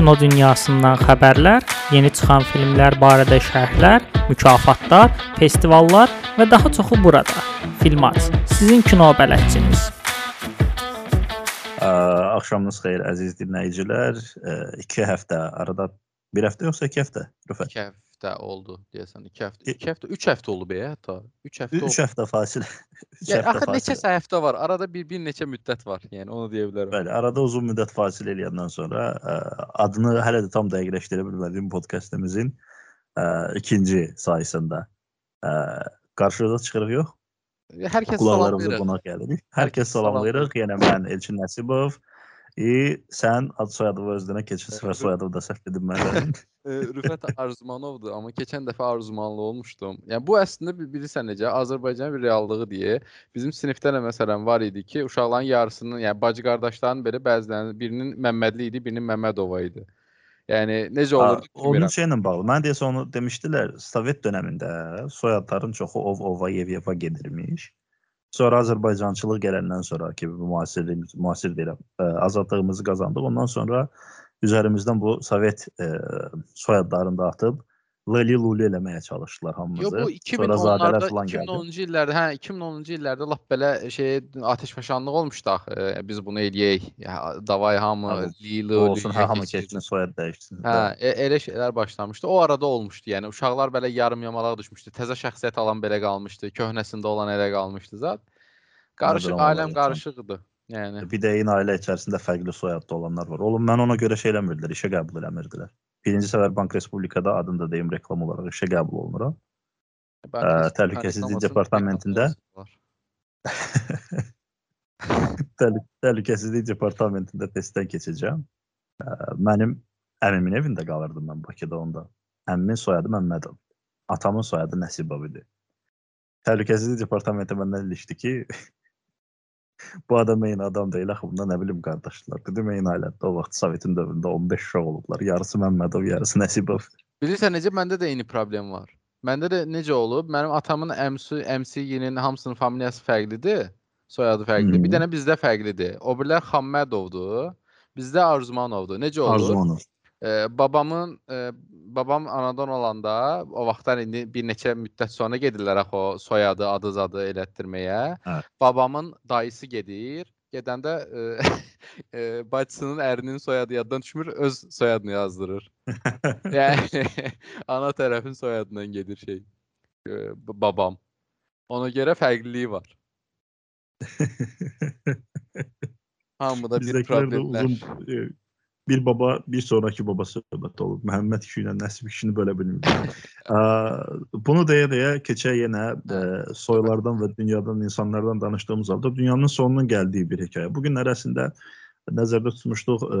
kino dünyasından xəbərlər, yeni çıxan filmlər barədə şərhlər, mükafatlar, festivallar və daha çoxu burada. Filmat, sizin kino bələdçiniz. Axşamınız xeyir əziz dinləyicilər. 2 həftə arada 1 həftə yoxsa 2 həftə? Rüfət. 2 həftə oldu deyəsən. 2 həftə, 2 həftə, 3 həftə oldu be hətta. 3 həftə. 3 həftə fasilə. 3 yəni, həftə axı neçə həftə var? Arada bir bir neçə müddət var. Yəni onu deyə bilərəm. Bəli, arada uzun müddət fasilə eləyəndən sonra ə, adını hələ də tam dəqiqləşdirə bilmədiyim podkastımızın ikinci sayısında ə, qarşınıza çıxırıq yox? Hər kəs salamlayırıq. qonaq gəlirik. Hər kəs salamlayırıq. Yenə mən Elçin Nəsibov. E, sən ad soyadını özünə keçən səfər soyadını da səhv dedim mən. Rüfət Arzumanovdur, amma keçən dəfə Arzumanlı olmuşdum. Yəni bu əslində bilirsən necə Azərbaycanın bir reallığı deyə bizim sinifdə də məsələn var idi ki, uşaqların yarısının, yəni bacı qardaşların belə bəzilərinin birinin Məmmədli idi, birinin Məmmədova idi. Yəni necə olurdu ki, onun şeylə bağlı. Mən deyəsə onu demişdilər, Sovet dövründə soyadların çoxu ov, ova, yev, yeva gedirmiş. Sonra Azərbaycançılıq gələndən sonra ki, müasirlik, müasir deyirəm, azadlığımızı qazandıq. Ondan sonra üzərimizdən bu Sovet e, soyadlarını da atıb Leli Luli eləməyə çalışdılar hamımızı. Yox bu 2010-larda 2010-cu illərdə, hə 2010-cu illərdə lap belə şey atəşfəşanlıq olmuşdu axı. E, biz bunu eləyək. Davay hamı Lili olsun, hə, hamı keçsin, soyad dəyişsin. Hə, e, elə şeylər başlamışdı. O arada olmuşdu. Yəni uşaqlar belə yarım yamalaq düşmüşdü. Təzə şəxsiyyət alan belə qalmışdı. Köhnəsində olan elə qalmışdı zət. Qarışıq, ailəm qarışıqdı. Yəni bir də eyni ailə içərisində fərqli soyadlı olanlar var. Oğlum mən ona görə şey eləmirdilər, işə qəbul eləmirdilər. Birinci səfər Bank Respublikada adını da deyim reklam olaraq işə qəbul olunuram. Ə, təhlükəsizlik departamentində Təhlükəsizlik departamentində testdən keçəcəm. Ə, mənim əmimin evində qalırdım mən Bakıda onda. Əmimin soyadı Məmmədov. Atamın soyadı Nəsibov idi. Təhlükəsizlik departamenti məndən ilişdi ki, bu adam eyni adam deyil axı bunda nə bilim qardaşlar. Dedim eyni ailədə o vaxt Sovetin dövründə 15 uşaq olublar. Yarısı Məmmədov, yarısı Nəsibov. Bilirsən necə məndə də eyni problem var. Məndə də necə olub? Mənim atamın əmsi, əmsiyinin hamısının familiyası fərqlidir. Soyadı fərqlidir. Hmm. Bir dənə bizdə fərqlidir. O birlər Xammədovdur. Bizdə Arzumanovdur. Necə olur? Arzumanov. Ee, babamın e, babam anadan olanda o vaxtlar indi bir neçə müddət sonra gedirlər axı o soyadı, adı zadı elətdirməyə. Hə. Babamın dayısı gedir. Gedəndə e, e, bacısının ərinin soyadı yaddan düşmür, öz soyadını yazdırır. yəni ana tərəfin soyadından gedir şey. E, babam. Ona görə fərqliliyi var. Hamıda bir problemlər. Uzun, bir baba bir sonraki baba söhbət olub. Məhəmməd kişi ilə Nəsib kişini bölə bilmirəm. bunu deyə-deyə keçə yenə ə, soylardan və dünyadan, insanlardan danışdığımız halda dünyanın sonunun gəldiyi bir hekayə. Bu günlər əslində nəzərdə tutmuşduq ə,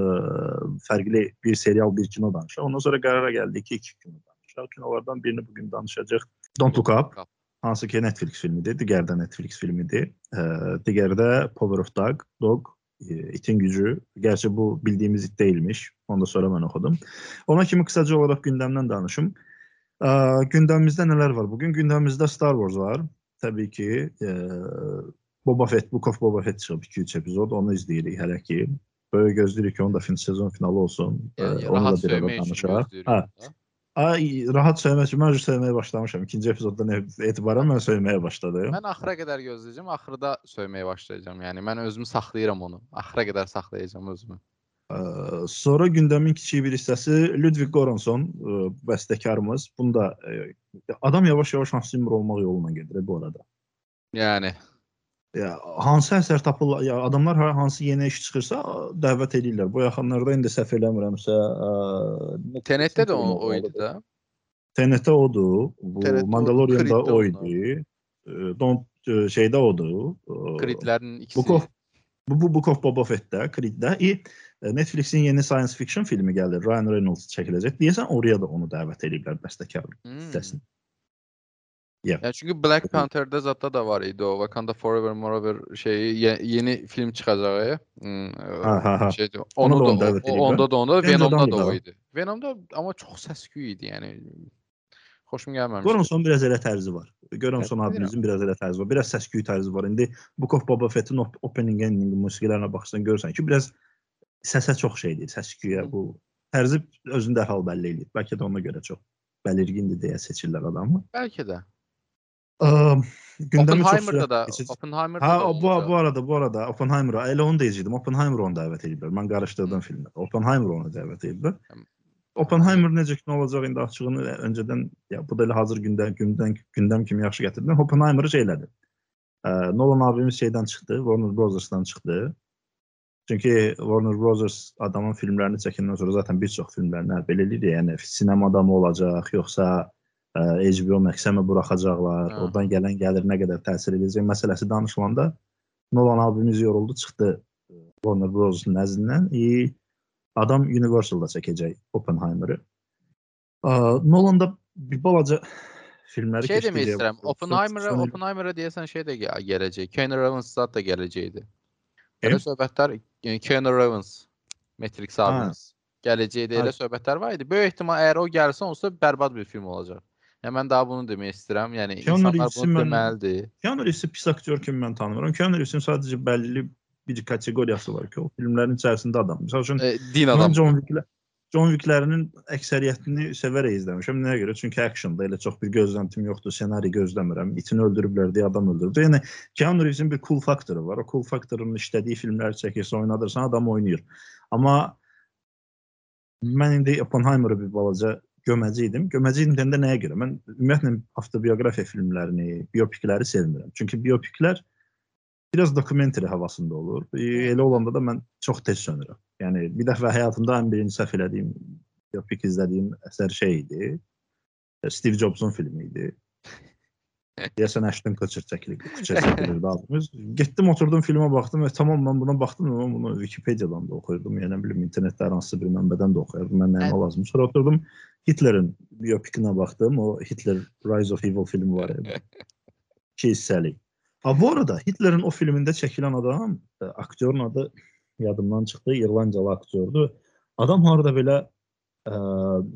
fərqli bir serial, bir kino danışaq. Ondan sonra qərara gəldik ki, iki kino danışaq. Kinolardan birini bu gün danışacağıq. Don't Look Up. Hansı ki Netflix filmidir, digəri də Netflix filmidir. Ə, digəri də Power of Dog, Dog itin gücü. Gerçi bu bildiğimiz it değilmiş. Onu da sonra mən oxudum. Ona kimi kısaca olarak gündemden danışım. Ə, gündəmimizdə nələr var bugün? Gündəmimizdə Star Wars var. Təbii ki, e, Boba Fett, Book of Boba Fett çıxıb 2-3 epizod. Onu izləyirik hələ ki. Böyle gözləyirik ki, onun da fin sezon finalı olsun. Yəni, onu da bir ara danışaq. Hə. Ay, rahat söyləmək üçün mən söyləməyə başlamışam. İkinci epizoddan etibarən mən söyləməyə başladım. Mən axıra qədər gözləyəcəm, axırda söyləməyə başlayacağam. Yəni mən özümü saxlayıram onu. Axıra qədər saxlayacağam özümü. Ə, sonra gündəmin kiçik bir hissəsi Ludwig Göransson, ə, bəstəkarımız. Bunda ə, adam yavaş-yavaş Hans Zimmer olmaq yoluna gedir bu arada. Yəni hansı əsər tapırlar, ya adamlar hansı yeni iş çıxırsa dəvət edirlər. Bu yaxınlarda indi səhv eləmirəmsə, TNT-də də o, o idi də. TNT odur. Bu Mandalorian-da o idi. Don şeydə odur. Creed-lərin ikisi. Book of, bu, bu Book of Boba Fett-də, Creed-də. Netflixin yeni science fiction filmi gəlir. Ryan Reynolds çəkiləcək. Deyəsən oraya da onu dəvət ediblər bəstəkarlıq hmm. hissəsini. Yeah. Yani çünkü Black Panther'da zaten da var idi o Wakanda Forever Moreover şeyi ye, yeni film çıkacağı. Hmm. Şeydi. Onu, onu da, da o, onda da onda Venom'da da o idi. Venom'da ama çok səs-küy idi yəni. Xoşum gəlməmişdi. Göransson biraz elə tərzi var. Göransson evet, abimizin biraz elə tərzi var. Biraz səs-küy tərzi var. İndi Book of Boba Fett'in opening ending musiqilərinə baxsan görürsən ki, biraz səsə çox şeydir, səs-küyə bu tərzi özünü dərhal bəlli eləyir. Bəlkə də ona görə çox bəlirgindir deyə seçirlər adamı. Bəlkə də. Gündəmi çox sürətli da, keçir. Oppenheimer'da Ha da bu, bu arada bu arada Oppenheimer'a elə onu deyəcəydim. Oppenheimer'ı onu dəvət ediblər. Mən qarışdırdım filmləri. Oppenheimer'ı onu dəvət ediblər. Oppenheimer necə ki nə olacaq indi açığını öncədən ya bu da elə hazır gündəm gündəm gündəm kimi yaxşı gətirdin. Oppenheimer'ı şey elədi. Ə, Nolan abimiz şeydən çıxdı, Warner Brothers'dan çıxdı. Çünki Warner Brothers adamın filmlərini çəkəndən sonra zaten bir çox filmlərinə belə eləyir, yəni sinemada mı olacaq, yoxsa HBO mi buraxacaqlar, Hə. oradan gələn gəlir nə qədər təsir edəcək məsələsi danışılanda Nolan abimiz yoruldu, çıxdı ə, Warner Bros-un nəzdindən. E, adam Universal-da çəkəcək Oppenheimer-ı. Nolan da bir balaca filmləri Şey demək istəyirəm. Oppenheimer'a Oppenheimer'a deyəsən şey də gəl- gələcək. Keanu Reeves zat da gələcəkdi. Elə söhbətlər e, Keanu Reeves Matrix abimiz gələcəkdi. Elə Ha. söhbətlər var idi. Böyük ehtimal əgər o gəlsə onsuz da bərbad bir film olacaq. Yəni mən daha bunu demək istəyirəm. Yəni Keanu insanlar bunu mən- deməlidir. Keanu Reeves'i pis aktyor kimi mən tanımıram. Keanu Reeves'in sadəcə bəlli bir kateqoriyası var ki, o filmlərin içərisində adam. Məsəl üçün E, din mən adam. John Wick-lə John Wick-lərinin əksəriyyətini sevərək izləmişəm. Nəyə görə? Çünki actionda elə çox bir gözləntim yoxdur, ssenari gözləmirəm. İtini öldürüblər deyə adam öldürdü. Yəni Keanu Reeves'in bir cool faktoru var. O cool faktorunun işlədiyi filmləri çəkirsə, oynadırsan, adam oynayır. Amma mən indi Oppenheimer-ı bir balaca göməci idim. Göməci idim deyəndə nəyə görə? Mən ümumiyyətlə avtobioqrafiya filmlərini, biopikləri sevmirəm. Çünki biopiklər biraz dokumentari havasında olur. E, Elə olanda da mən çox tez sönürəm. Yəni bir dəfə həyatımda ən birinci səhv elədiyim biopik izlədiyim əsər şey idi. E, Steve Jobs'un filmi idi. Deyəsən Ashton Kutcher çəkilib, Kutcher çəkilirdi adımız. Getdim oturdum filmə baxdım və tamam mən buna baxdım amma bunu Wikipediadan da oxuyurdum. Yəni bilim internetdə hər hansı bir mənbədən də oxuyurdum. Mən nəyimə lazım. Sonra oturdum Hitlerin biopikinə baxdım. O Hitler Rise of Evil filmi var. İki hissəli. Ha bu arada Hitlerin o filmində çəkilən adam, e, aktyorun adı yadımdan çıxdı, İrlandiyalı aktyordur. Adam harda belə ə,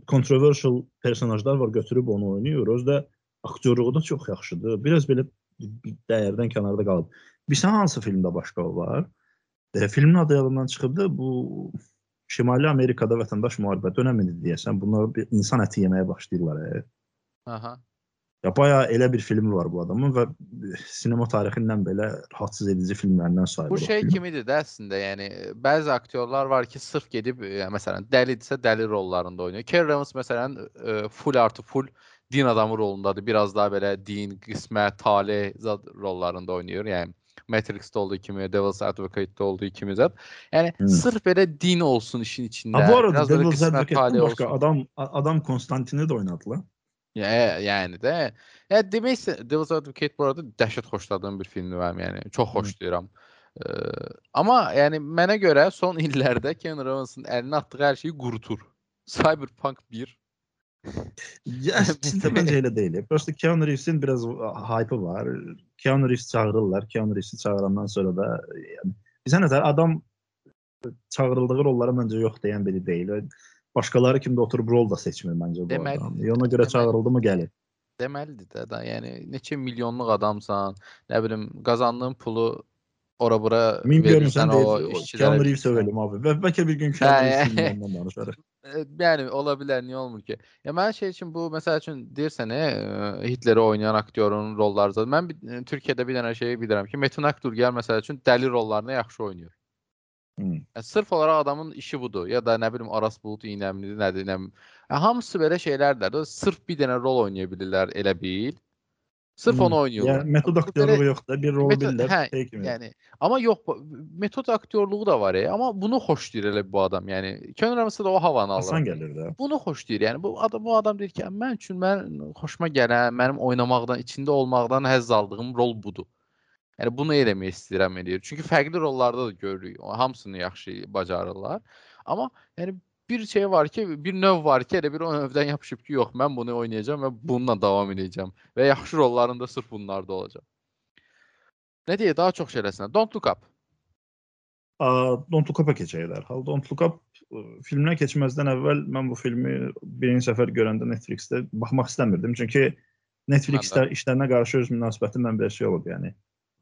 controversial personajlar var, götürüb onu oynayır. Özü də aktyorluğu da çox yaxşıdır. Biraz belə bir dəyərdən kənarda qalıb. Bilirsən hansı filmdə başqa o var? E, filmin adı yadımdan çıxıbdı. Bu Şimali Amerikada vətəndaş müharibə dönəmində deyəsən, bunlar bir insan əti yeməyə başlayırlar. E. Aha. Ya bayağı elə bir filmi var bu adamın və sinema tarixindən belə rahatsız edici filmlərindən sayılır. Bu şey film. kimidir də əslində. Yəni bəzi aktyorlar var ki, sırf gedib e, məsələn dəlidirsə dəli rollarında oynayır. Keanu Reeves məsələn e, full artı full din adamı rolundadır. Biraz daha belə din, qismət, taleh zad rollarında oynayır. Yəni Matrix-də olduğu kimi, Devil's Advocate-də olduğu kimi zad. Yəni Hı. sırf belə din olsun işin içində. Ha bu arada biraz Devil's başqa olsun. adam adam Konstantini də oynadılar. Ya, yəni də. Ya demək Devil's Advocate bu arada dəhşət xoşladığım bir filmdir mənim, yəni çox xoşlayıram. Ee, amma yəni mənə görə son illərdə Keanu Reeves'in əlinə atdığı hər şeyi qurutur. Cyberpunk 1 Ya əslində məncə elə deyil. Prosta Keanu Reeves'in biraz hype var. Keanu Reeves çağırırlar. Keanu Reeves'i çağırandan sonra da yəni bizə nəzər adam çağırıldığı rollara məncə yox deyən biri deyil. Başqaları kimi də oturub rol da seçmir məncə bu Deməli- adam. E, Ona görə çağırıldı mı gəlir. deməlidir də, da yəni neçə milyonluq adamsan, nə bilim qazandığın pulu ora bura verirsən o işçilərə. Keanu Reeves övelim abi. Və bəlkə bir gün Keanu Reeves filmlərindən danışarıq. E, Yəni ola bilər, niyə olmur ki? Ya mən şey üçün bu məsəl üçün deyirsən, e, Hitleri oynayan aktyorun rolları zaten mən bir, e, Türkiyədə bir dənə şey bilirəm ki, Metin Akdurgər məsəl üçün dəli rollarını yaxşı oynayır. Hı. Yəni sırf olaraq adamın işi budur. Ya da nə bilim Aras Bulut İynəmlidir, nədir, nə bilim. Yəni, hamısı belə şeylərdir. də. Sırf bir dənə rol oynaya bilirlər, elə bil. Sırf Hı. onu oynayırlar. Yəni metod Bu aktyorluğu belə- yox da, bir rolu metod- bilirlər, hə, şey kimi. Yəni amma yox, bu- metod aktyorluğu da var ya, amma bunu xoşlayır elə bu adam. Yəni Keanu Reeves'də də o havanı alır. Asan gəlir də. Bunu xoşlayır. Yəni bu adam bu adam deyir ki, mən üçün mən xoşuma gələn, mənim oynamaqdan, içində olmaqdan həzz aldığım rol budur. Yəni bunu eləmək istəyirəm eləyir. Çünki fərqli rollarda da görürük. Hamısını yaxşı bacarırlar. Amma yəni bir şey var ki, bir növ var ki, elə bir o növdən yapışıb ki, yox, mən bunu oynayacağam və bununla davam edəcəm və yaxşı rollarında sırf bunlarda olacaq. Nə deyə daha çox şeyləsinə. Don't Look Up. A, Don't Look Up-a keçək dərhal. Don't Look Up ə, filminə keçməzdən əvvəl mən bu filmi birinci səfər görəndə Netflix-də baxmaq istəmirdim. Çünki Netflix-də işlərinə qarşı öz münasibətim mən bir şey olub, yəni.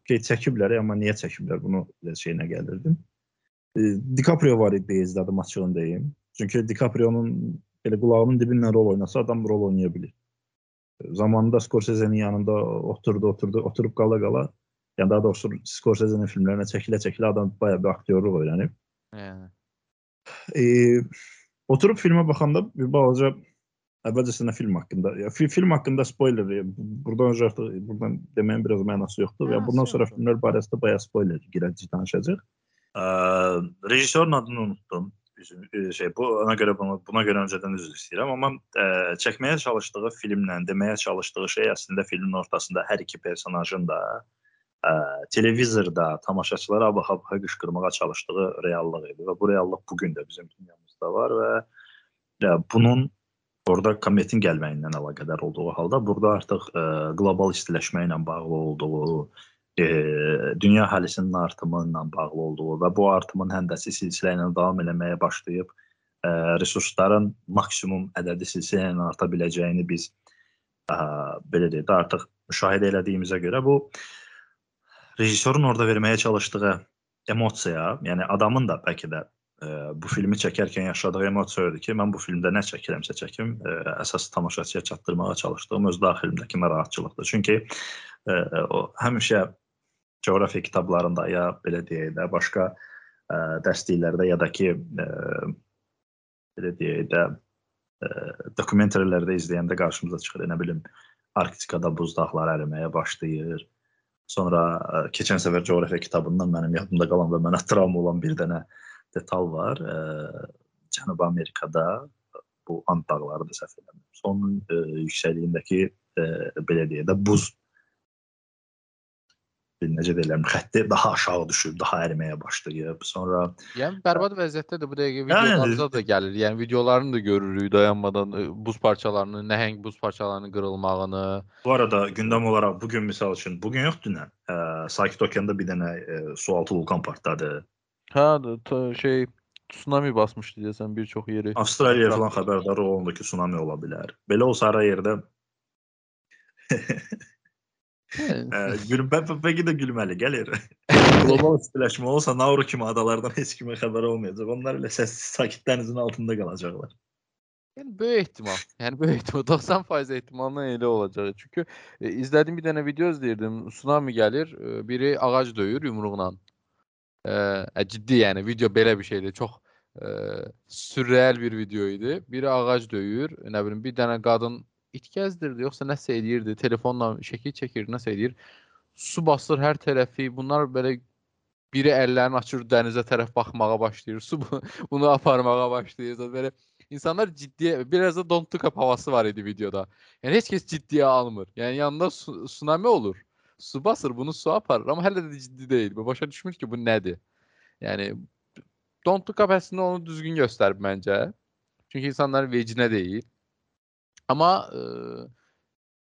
Ki çəkiblər, amma niyə çəkiblər bunu belə şeyinə gəlirdim. E, DiCaprio var idi izlədim açığını deyim. Çünki DiCaprio'nun belə qulağının dibindən rol oynasa adam rol oynaya bilir. Zamanında Scorsese'nin yanında oturdu, oturdu, oturub qala qala, yəni daha doğrusu Scorsese'nin filmlərinə çəkilə-çəkilə adam bayağı bir aktyorluq öyrənib. Yəni. E, oturub filmə baxanda bir balaca əvvəlcəsinə film haqqında, ya fi, film haqqında spoiler, ya, buradan öncə artıq buradan deməyin biraz mənası yoxdur. Ya bundan sonra filmlər barəsində bayağı spoiler girəcək danışacaq. Ə, rejissorun adını unutdum. Üzüm, e, şey bu ona görə buna, buna görə öncədən üzr istəyirəm, amma ə, çəkməyə çalışdığı filmlə deməyə çalışdığı şey əslində filmin ortasında hər iki personajın da ə, televizorda tamaşaçılara baxa-baxa qışqırmağa çalışdığı reallıq idi və bu reallıq bu gün də bizim dünyamızda var və ya, bunun orada kometin gəlməyindən əlaqədar olduğu halda burada artıq ə, qlobal istiləşmə ilə bağlı olduğu, e, dünya əhalisinin artımı ilə bağlı olduğu və bu artımın həndəsi silsilə ilə davam eləməyə başlayıb ə, resursların maksimum ədədi silsilə ilə arta biləcəyini biz ə, belə deyək də artıq müşahidə elədiyimizə görə bu rejissorun orada verməyə çalışdığı emosiya, yəni adamın da bəlkə də ə, bu filmi çəkərkən yaşadığı emosiya idi ki, mən bu filmdə nə çəkirəmsə çəkim, ə, əsas tamaşaçıya çatdırmağa çalışdığım öz daxilimdəki narahatçılıqdır. Çünki ə, o həmişə coğrafiya kitablarında ya belə deyək də başqa ə, dərsliklərdə ya da ki ə, belə deyək də ə, dokumentarlərdə izləyəndə qarşımıza çıxır. Nə bilim Arktikada buzdağlar əriməyə başlayır. Sonra ə, keçən səfər coğrafiya kitabından mənim yadımda qalan və mənə travma olan bir dənə detal var. Ə, Cənubi Amerikada bu Ant dağlarıdır səhv eləmirəmsə. Onun ə, yüksəkliyindəki ə, belə deyək də buz necə deyirlər, xətti daha aşağı düşüb, daha əriməyə başlayıb. Sonra Yəni bərbad vəziyyətdədir bu dəqiqə Yəni- videolarımıza da gəlir. Yəni videolarını da görürük dayanmadan e, buz parçalarının, nəhəng buz parçalarının qırılmağını. bu arada gündəm olaraq bu gün misal üçün, bu gün yox dünən, ə, Sakit Okeanda bir dənə ə, sualtı vulkan partladı. Hə, şey tsunami basmışdı deyəsən bir çox yeri. Avstraliya falan xəbərdar olundu ki, tsunami ola bilər. Belə olsa ara yerdə ə, gül bə- bə- bəlkə də gülməli gəlir. Qlobal istiləşmə olsa Nauru kimi adalardan heç kimə xəbər olmayacaq. Onlar elə səssiz sakit dənizin altında qalacaqlar. Yəni böyük ehtimal. Yəni böyük ehtimal 90% ehtimalla elə olacaq. Çünki e, izlədiyim bir dənə video izləyirdim. Tsunami gəlir, e, biri ağac döyür yumruqla. E, ə, ciddi yəni video belə bir şeydir. Çox e, sürreal bir video idi. Biri ağac döyür, nə bilim bir dənə qadın it gəzdirdi, yoxsa nəsə eləyirdi, telefonla şəkil çəkir, nəsə eləyir. Su basır hər tərəfi. Bunlar belə biri əllərini açır dənizə tərəf baxmağa başlayır. Su bu- bunu aparmağa başlayır. Sonra Belə insanlar ciddiyə biraz da don't look up havası var idi videoda. Yəni heç kəs ciddiyə almır. Yəni yanında su, tsunami olur. Su basır, bunu su aparır amma hələ də ciddi deyil. Və Başa düşmür ki, bu nədir? Yəni don't look up əslində onu düzgün göstərib məncə. Çünki insanların vecinə deyil. Amma ə,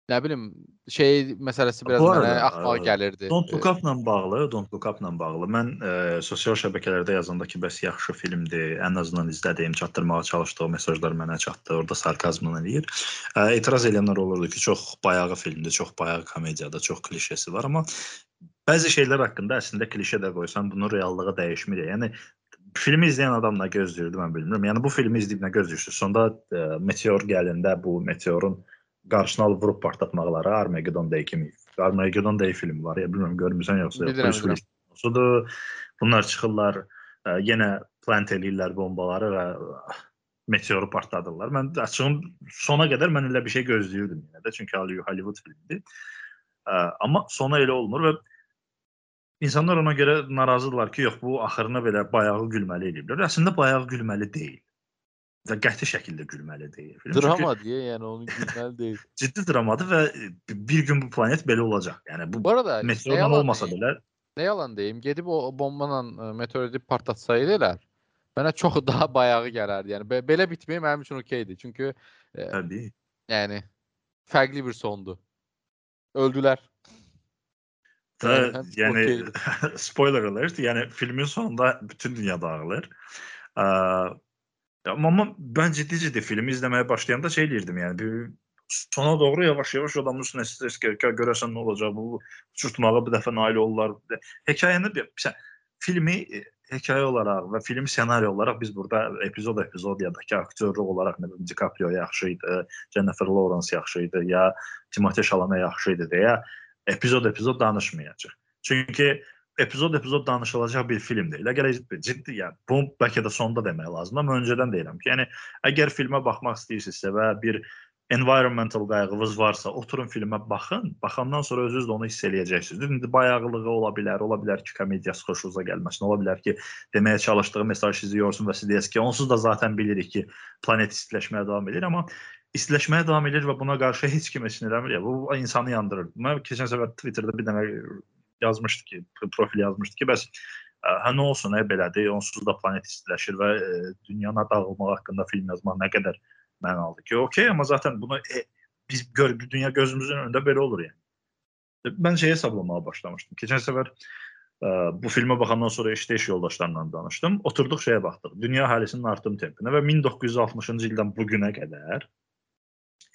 nə bilim şey məsələsi biraz mənə arada, axlıma ə, gəlirdi. Don't Look Up-la bağlı, Don't Look Up-la bağlı mən ə, sosial şəbəkələrdə yazanda ki, bəs yaxşı filmdir, ən azından izlədiyim, çatdırmağa çalışdığım mesajlar mənə çatdı. Orada sarkazmla eləyir. Ə, etiraz edənlər olurdu ki, çox bayağı filmdir, çox bayağı komediyadır, çox klişesi var, amma bəzi şeylər haqqında əslində klişe də qoysan, bunun reallığı dəyişmir. Yəni filmi izləyən adam nə gözləyirdi mən bilmirəm. Yəni bu filmi izləyib nə gözləyirsiniz? Sonda ə, meteor gələndə bu meteorun qarşısını alıb vurub partlatmaqları Armageddon Day kimi. Armageddon Day filmi var. Ya bilmirəm görmüsən yoxsa yox. Bilirəm, Willis konusudur. Bunlar çıxırlar, ə, yenə plant eləyirlər bombaları və meteoru partladırlar. Mən açığım sona qədər mən elə bir şey gözləyirdim yenə də çünki Holly- Hollywood filmidir. Amma sona elə olmur və insanlar ona görə narazıdırlar ki, yox bu axırına belə bayağı gülməli eləyiblər. Əslində bayağı gülməli deyil. Və qəti şəkildə gülməli deyil. Film. Çünki- Drama deyə, yəni onu gülməli deyil. ciddi dramadır və e, bir gün bu planet belə olacaq. Yəni bu Bu arada meteorla olmasa belə nə yalan deyim, gedib o bomba ilə meteoriti partlatsaydılar, mənə çox daha bayağı gələrdi. Yəni be- belə bitməyi mənim üçün okeydir. Çünki e, təbii. yəni fərqli bir sondu. Öldülər. Həm yəni okeydir. spoiler alert, yəni filmin sonunda bütün dünya dağılır. Ə, amma amma mən ciddi-ciddi filmi izləməyə başlayanda şey deyirdim, yəni bir sona doğru yavaş-yavaş adamın üstünə stres gəlir. Görəsən nə olacaq bu uçurtmağa bir dəfə nail olurlar. Hekayəni bir sən filmi e, hekayə olaraq və film ssenari olaraq biz burada epizod epizod ya da ki aktyor olaraq nə bilim DiCaprio yaxşı idi, Jennifer Lawrence yaxşı idi, ya Timothée Chalamet yaxşı idi deyə epizod epizod danışmayacağıq. Çünki epizod epizod danışılacaq bir film deyil. Əgər ciddi, yəni bu bəlkə də sonda demək lazımdır, amma öncədən deyirəm ki, yəni əgər filmə baxmaq istəyirsinizsə və bir environmental qayğınız varsa, oturun filmə baxın. Baxandan sonra özünüz də onu hiss eləyəcəksiniz. İndi bayağılığı ola bilər, ola bilər ki, komediyası xoşunuza gəlməsin, ola bilər ki, deməyə çalışdığı mesaj sizi yorsun və siz deyəsiniz ki, onsuz da zaten bilirik ki, planet istiləşməyə davam edir, amma istiləşməyə davam edir və buna qarşı heç kim heç nə eləmir. Ya, bu insanı yandırır. Mən keçən səfər Twitterdə bir dənə yazmışdı ki, profil yazmışdı ki, bəs hə nə olsun, ə, belədir, onsuz da planet istiləşir və ə, dünyanın dağılmağı haqqında film yazmaq nə qədər mənalıdır ki, okey, amma zaten bunu e, biz gör, dünya gözümüzün önündə belə olur yəni. Mən şey hesablamağa başlamışdım. Keçən səfər ə, bu filmə baxandan sonra işdə iş yoldaşlarımla danışdım. Oturduq şeyə baxdıq. Dünya əhalisinin artım tempinə və 1960-cı ildən bu günə qədər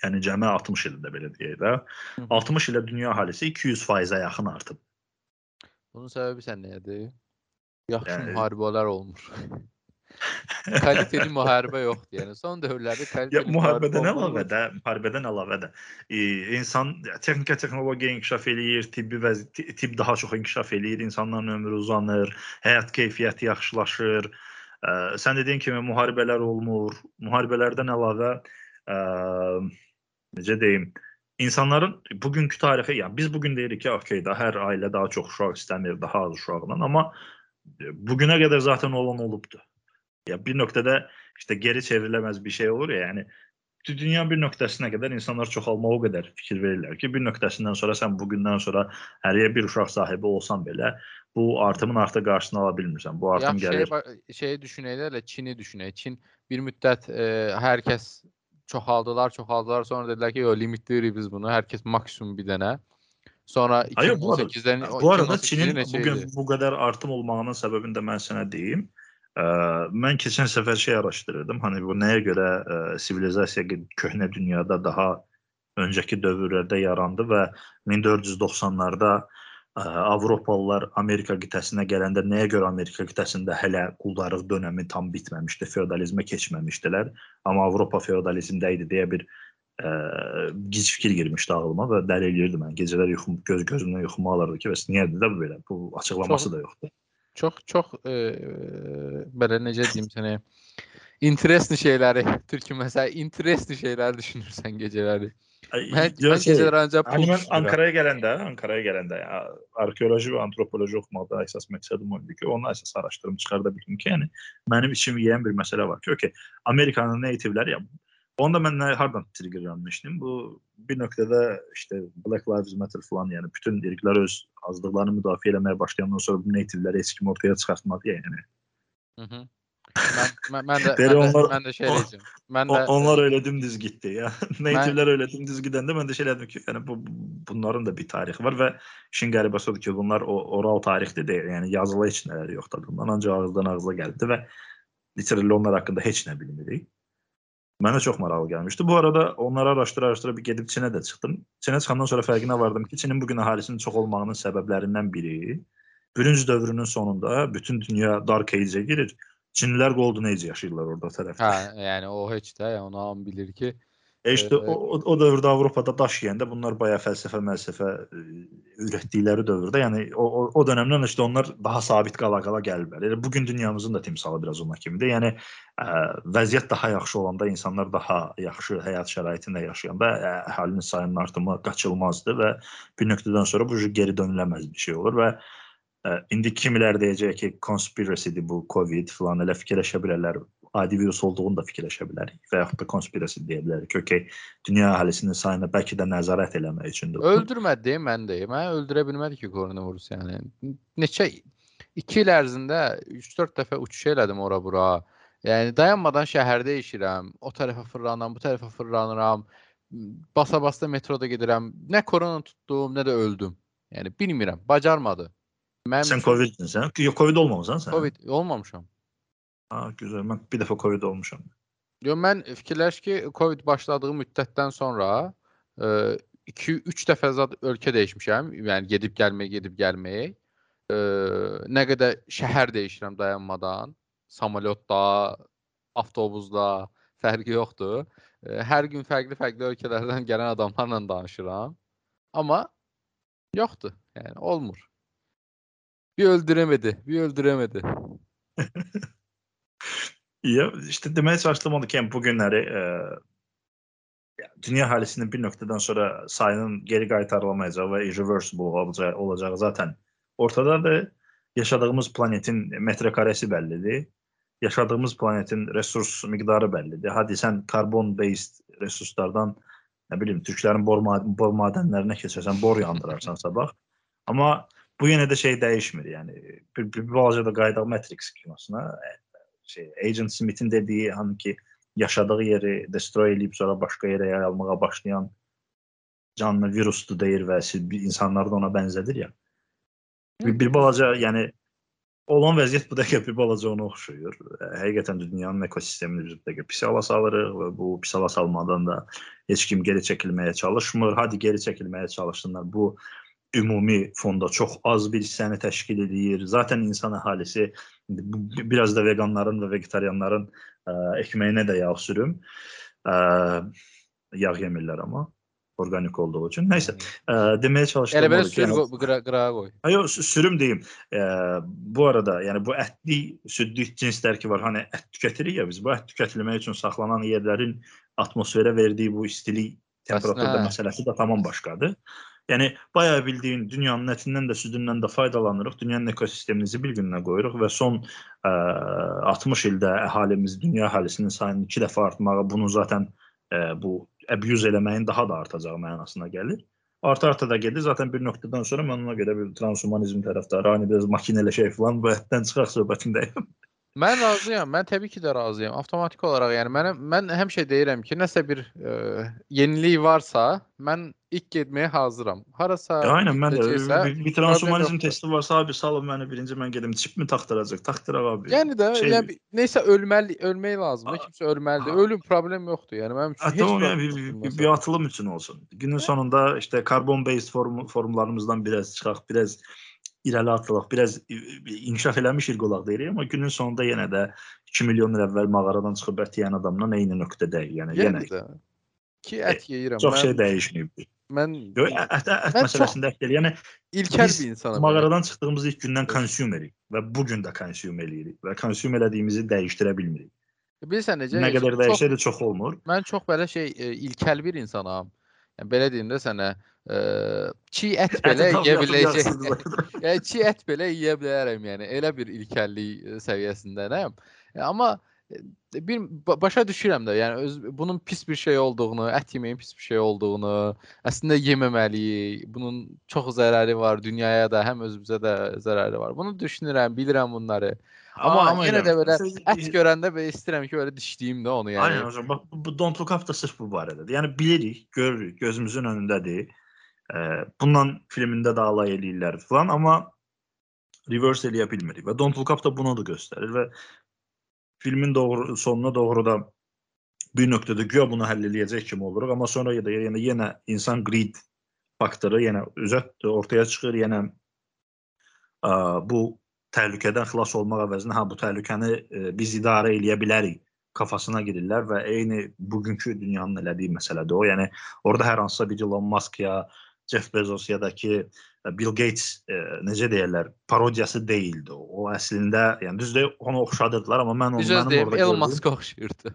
yəni cəmi 60 ildə belə deyək də, 60 ilə dünya əhalisi 200%-ə yaxın artıb. Bunun səbəbi sən nədir? Yaxşı Yəni- müharibələr olmur. kaliteli müharibə yoxdur. Yəni son dövrlərdə Ya kaliteli müharibədən müharibə əlavə də, müharibədən əlavə də e, insan texnika, texnologiya inkişaf eləyir, tibbi və tibb daha çox inkişaf eləyir, insanların ömrü uzanır, həyat keyfiyyəti yaxşılaşır. Ə, sən dediyin kimi müharibələr olmur. Müharibələrdən əlavə ə, necə deyim, insanların bugünkü tarixi, yəni biz bu gün deyirik ki, okey, da hər ailə daha çox uşaq istəmir, daha az uşaqla, amma bu günə qədər zaten olan olubdu. Ya bir nöqtədə işte geri çevriləməz bir şey olur ya, yəni dü- dünya bir nöqtəsinə qədər insanlar çoxalmağa o qədər fikir verirlər ki, bir nöqtəsindən sonra sən bu gündən sonra həriyə bir uşaq sahibi olsan belə bu artımın artıq qarşısını ala bilmirsən. Bu artım Yaxşı gəlir. şey, şeyi düşünək də, elə Çini düşünək. Çin bir müddət e, hər kəs çoxaldılar, çoxaldılar, sonra dedilər ki, yo limitləyirik biz bunu. Hər kəs maksimum bir dənə. Sonra Hayır, bu arada- 2018-dən Bu arada 2018-də Çinin neçə bu qədər artım olmağının səbəbini də mən sənə deyim. Ə, mən keçən səfər şey araşdırırdım. Hani bu nəyə görə ə, sivilizasiya köhnə dünyada daha öncəki dövrlərdə yarandı və 1490-larda ə, Avropalılar Amerika qitəsinə gələndə nəyə görə Amerika qitəsində hələ quldarlıq dönəmi tam bitməmişdi, feodalizmə keçməmişdilər. Amma Avropa feodalizmdə idi deyə bir ə, gic fikir girmişdi ağlıma və dəli eləyirdi mən. Gecələr yuxum göz gözümdən yuxumu alırdı ki, bəs niyə də belə? Bu açıqlaması Çox- da yoxdur. Çox çox e, belə necə deyim sənə interesli şeyləri, türkü məsələ interesli şeylər düşünürsən gecələri. Mən, yox, mən şey, pul Hani düşünürəm. Ankaraya gələndə, Ankaraya gələndə ya, arxeoloji və antropoloji oxumaqda əsas məqsədim o idi ki, onu əsas araşdırım çıxarda bildim ki, yəni mənim içim yeyən bir məsələ var ki, okey, Amerikanın nativləri ya Onu da mən nə, hardan triggerlanmışdım? Bu bir nöqtədə işte Black Lives Matter falan, yəni bütün irqlər öz azlıqlarını müdafiə etməyə başlayandan sonra bu nativləri heç kim ortaya çıxartmadı ya, yəni. Hı -hı. Mən, mən, mən də mən də, onlar- mən də şey deyəcəm. Mən də onlar öyle dümdüz gitti ya. Nativlər öyle dümdüz gidəndə mən də şey elədim ki, yəni bu bunların da bir tarixi var və işin qəribəsi odur ki, bunlar o, oral tarixdə deyil. Yəni yazılı heç nələri yoxdur bundan. Ancaq ağızdan ağıza gəldi və literally onlar haqqında heç nə bilmirik. Mənə çox maraqlı gəlmişdi. Bu arada onları araşdıra-araşdıra bir gedib Çinə də çıxdım. Çinə çıxandan sonra fərqinə vardım ki, Çinin bu gün əhalisinin çox olmağının səbəblərindən biri bürünc dövrünün sonunda bütün dünya dark age-ə girir. Çinlilər golden age yaşayırlar orada tərəfdə. hə, yəni o heç də, yəni onu hamı bilir ki, E işte Ee, o, o, o dövrdə Avropada daş yeyəndə bunlar bayağı fəlsəfə, məlsəfə ə, ürətdikləri dövrdə, yəni o, o, o dövrdən işte onlar daha sabit qala-qala gəliblər. Elə bu gün dünyamızın da timsalı biraz ona kimidir. Yəni ə, vəziyyət daha yaxşı olanda insanlar daha yaxşı həyat şəraitində yaşayanda ə, əhalinin sayının artımı qaçılmazdır və bir nöqtədən sonra bu geri dönüləməz bir şey olur və indi kimilər deyəcək ki, conspiracy-dir bu Covid falan elə fikirləşə bilərlər adi virus olduğunu da fikirləşə bilərik və yaxud da konspirasiya deyə bilərik ki, okey, dünya əhalisinin sayına bəlkə də nəzarət eləmək üçündür. bu. öldürmədi deyə mən deyim. Mən öldürə bilmədi ki koronavirus yəni. Neçə 2 il ərzində 3-4 dəfə uçuş elədim ora bura. Yəni dayanmadan şəhər dəyişirəm. O tərəfə fırlanıram, bu tərəfə fırlanıram. Basa-basa metroda gedirəm. Nə korona tutdum, nə də öldüm. Yəni bilmirəm, bacarmadı. Mənim Sən Covid-din sən? Yox, Covid olmamısan sən? Covid olmamışam. Ha, gözəl. Mən bir dəfə Covid olmuşam. Yo mən fikirləş ki, Covid başladığı müddətdən sonra 2-3 dəfə zad ölkə dəyişmişəm. Yəni gedib gəlmək, gedib gəlmək. e, nə qədər şəhər dəyişirəm dayanmadan, samolyotda, avtobusda fərqi yoxdur. E, hər gün fərqli-fərqli ölkələrdən gələn adamlarla danışıram. Amma yoxdur. Yəni olmur. Bir öldüremedi, bir öldüremedi. ya işte demeye çalıştığım odur ki yani bugünləri e, dünya əhalisinin bir nöqtədən sonra sayının geri qaytarılamayacağı və irreversible olacağı, olacağı zaten ortadadır. Yaşadığımız planetin metrekaresi bəllidir. Yaşadığımız planetin resurs miqdarı bəllidir. Hadi sən karbon based resurslardan nə bilim Türklərin bor, bor madənlərinə keçərsən, bor yandırarsan sabah. Amma bu yenə də şey dəyişmir. Yəni bir, bir, balaca da qayıdaq Matrix kinosuna. Şey Agent Smith'in dediyi hani ki yaşadığı yeri destroy edib sonra başqa yerə yayılmağa başlayan canlı virusdur deyir və insanlar da ona bənzədir ya. Bir, bir balaca yəni olan vəziyyət bu dəqiqə bir balaca ona oxşuyur. Həqiqətən dünyanın ekosistemini biz dəqiqə pis hala salırıq və bu pis hala salmadan da heç kim geri çəkilməyə çalışmır. Hadi geri çəkilməyə çalışsınlar. Bu ümumi fonda çox az bir hissəni təşkil edir. Zaten insan əhalisi biraz da veganların və vegetarianların ə, ekməyinə də yağ sürüm. Ə, yağ yemirlər amma organik olduğu için. Neyse. E, demeye çalıştığım Elə belə ki, sür yəni- qıra, qırağa qoy. Sü- sürüm diyeyim. E, bu arada yani bu etli, südlü cinsler ki var. Hani et tüketirik ya biz. Bu et tüketilmək üçün saxlanan yerlerin atmosfere verdiği bu istilik temperaturda hə. meselesi de tamam başkadır. Yani bayağı bildiğin dünyanın etinden de südünden de faydalanırıq. Dünyanın ekosistemimizi bir gününə qoyuruq və son e, 60 ildə əhalimiz, dünya əhalisinin sayının 2 dəfə artmağı bunu zaten e, bu abuse eləməyin daha da artacağı mənasına gəlir. Arta-arta da gedir. Zaten bir nöqtədən sonra mən ona görə bir transhumanizm tərəfdarı, hani biraz makinələşək falan bu ətdən çıxaq söhbətindəyim. Mən razıyam. Mən təbii ki də razıyam. Avtomatik olaraq yəni mənə mən həmişə deyirəm ki, nəsə bir e, yenilik varsa, mən ilk getməyə hazıram. Harasa aynen ben de gidəcəksə, bir, bir transhumanizm testi varsa abi salın beni birinci ben gelim. Çip mi taktıracak? Taktıraq abi. Yəni də Şey- yəni nəsə ölməli, ölmək lazımdır. Kimsə ölməlidir. Ölüm problem yoxdur. Yəni mənim üçün heç bir bir, bir, bir atılım için olsun. Günün sonunda işte karbon based form, formlarımızdan biraz çıxaq, biraz irəli atılaq, biraz i- i- inkişaf eləmiş ilk olaq deyirik, amma günün sonunda yenə də 2 milyon il əvvəl mağaradan çıxıb ət yeyən adamla eyni nöqtədəyik. Yəni yenə Yəni də ki ət yeyirəm. çox mən, şey dəyişməyib. mən Yox, ət, ət, Mən məsələsində ət deyil. Yəni ilkər biz bir insanam. yəni. mağaradan çıxdığımız ilk gündən consumerik və bu gün də consume eləyirik və consume elədiyimizi dəyişdirə bilmirik. Bilirsən necə? Nə qədər çox- dəyişsə də çox olmur. Mən çox belə şey e, ilkel bir insanam. Yəni belə deyim də sənə, e, çiğ ət belə Əti yeyə yatıb biləcək. yaxsızdır. Yəni çiğ ət belə yeyə bilərəm, yəni elə bir ilkəllik e, səviyyəsindəyəm. E, Amma e, bir ba- başa düşürəm də, yəni öz bunun pis bir şey olduğunu, ət yeməyin pis bir şey olduğunu, əslində yeməməliyik. Bunun çox zərəri var dünyaya da, həm özümüzə də zərəri var. Bunu düşünürəm, bilirəm bunları. Amma, yenə də belə ət görəndə belə istəyirəm ki, belə dişləyim də onu, yəni. Aynen hocam. Bak bu, bu Don't Look Up da sırf bu barədə. Yəni bilirik, görürük, gözümüzün önündədir. Ee, bundan filmində də alay eləyirlər falan, amma reverse eləyə bilmirik və Don't Look Up da bunu da göstərir və filmin doğru sonuna doğru da bir nöqtədə güya bunu həll eləyəcək kimi oluruq, amma sonra da yenə yenə insan greed faktoru yenə üzə ortaya çıxır, yenə ə, bu təhlükədən xilas olmaq əvəzinə ha bu təhlükəni e, biz idarə eləyə bilərik kafasına girirlər və eyni bugünkü dünyanın elədiyi məsələdir o. Yəni orada hər hansısa bir Elon Musk ya Jeff Bezos ya da ki e, Bill Gates e, necə deyirlər, parodiyası deyildi. O, o əslində, yəni düzdür, ona oxşadılar, amma mən onu söz mənim deyim, orada Elon Musk oxşayırdı.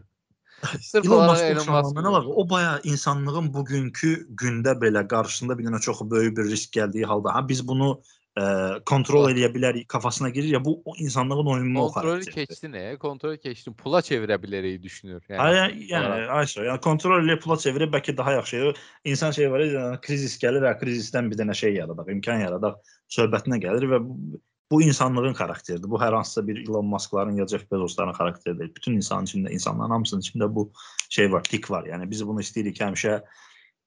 Sırf Elon Musk var. O baya insanlığın bugünkü gündə belə qarşısında bir dənə çox böyük bir risk gəldiyi halda, ha biz bunu e, kontrol edə bilərik kafasına girir ya bu o insanlığın oyununu o Kontrolü xarakterdir. keçdi nə? Kontrolü keçdi. Pula çevirə bilərik düşünür. Yəni. Ay, yəni ayşə, yəni kontrol elə pula çevirib bəlkə daha yaxşı. İnsan şey var, yəni, krizis gəlir və krizisdən bir dənə şey yaradaq, imkan yaradaq söhbətinə gəlir və bu, bu insanlığın xarakteridir. Bu hər hansısa bir Elon Muskların ya Jeff Bezosların xarakteri deyil. Bütün insanın içində, insanların hamısının içində bu şey var, tik var. Yəni biz bunu istəyirik həmişə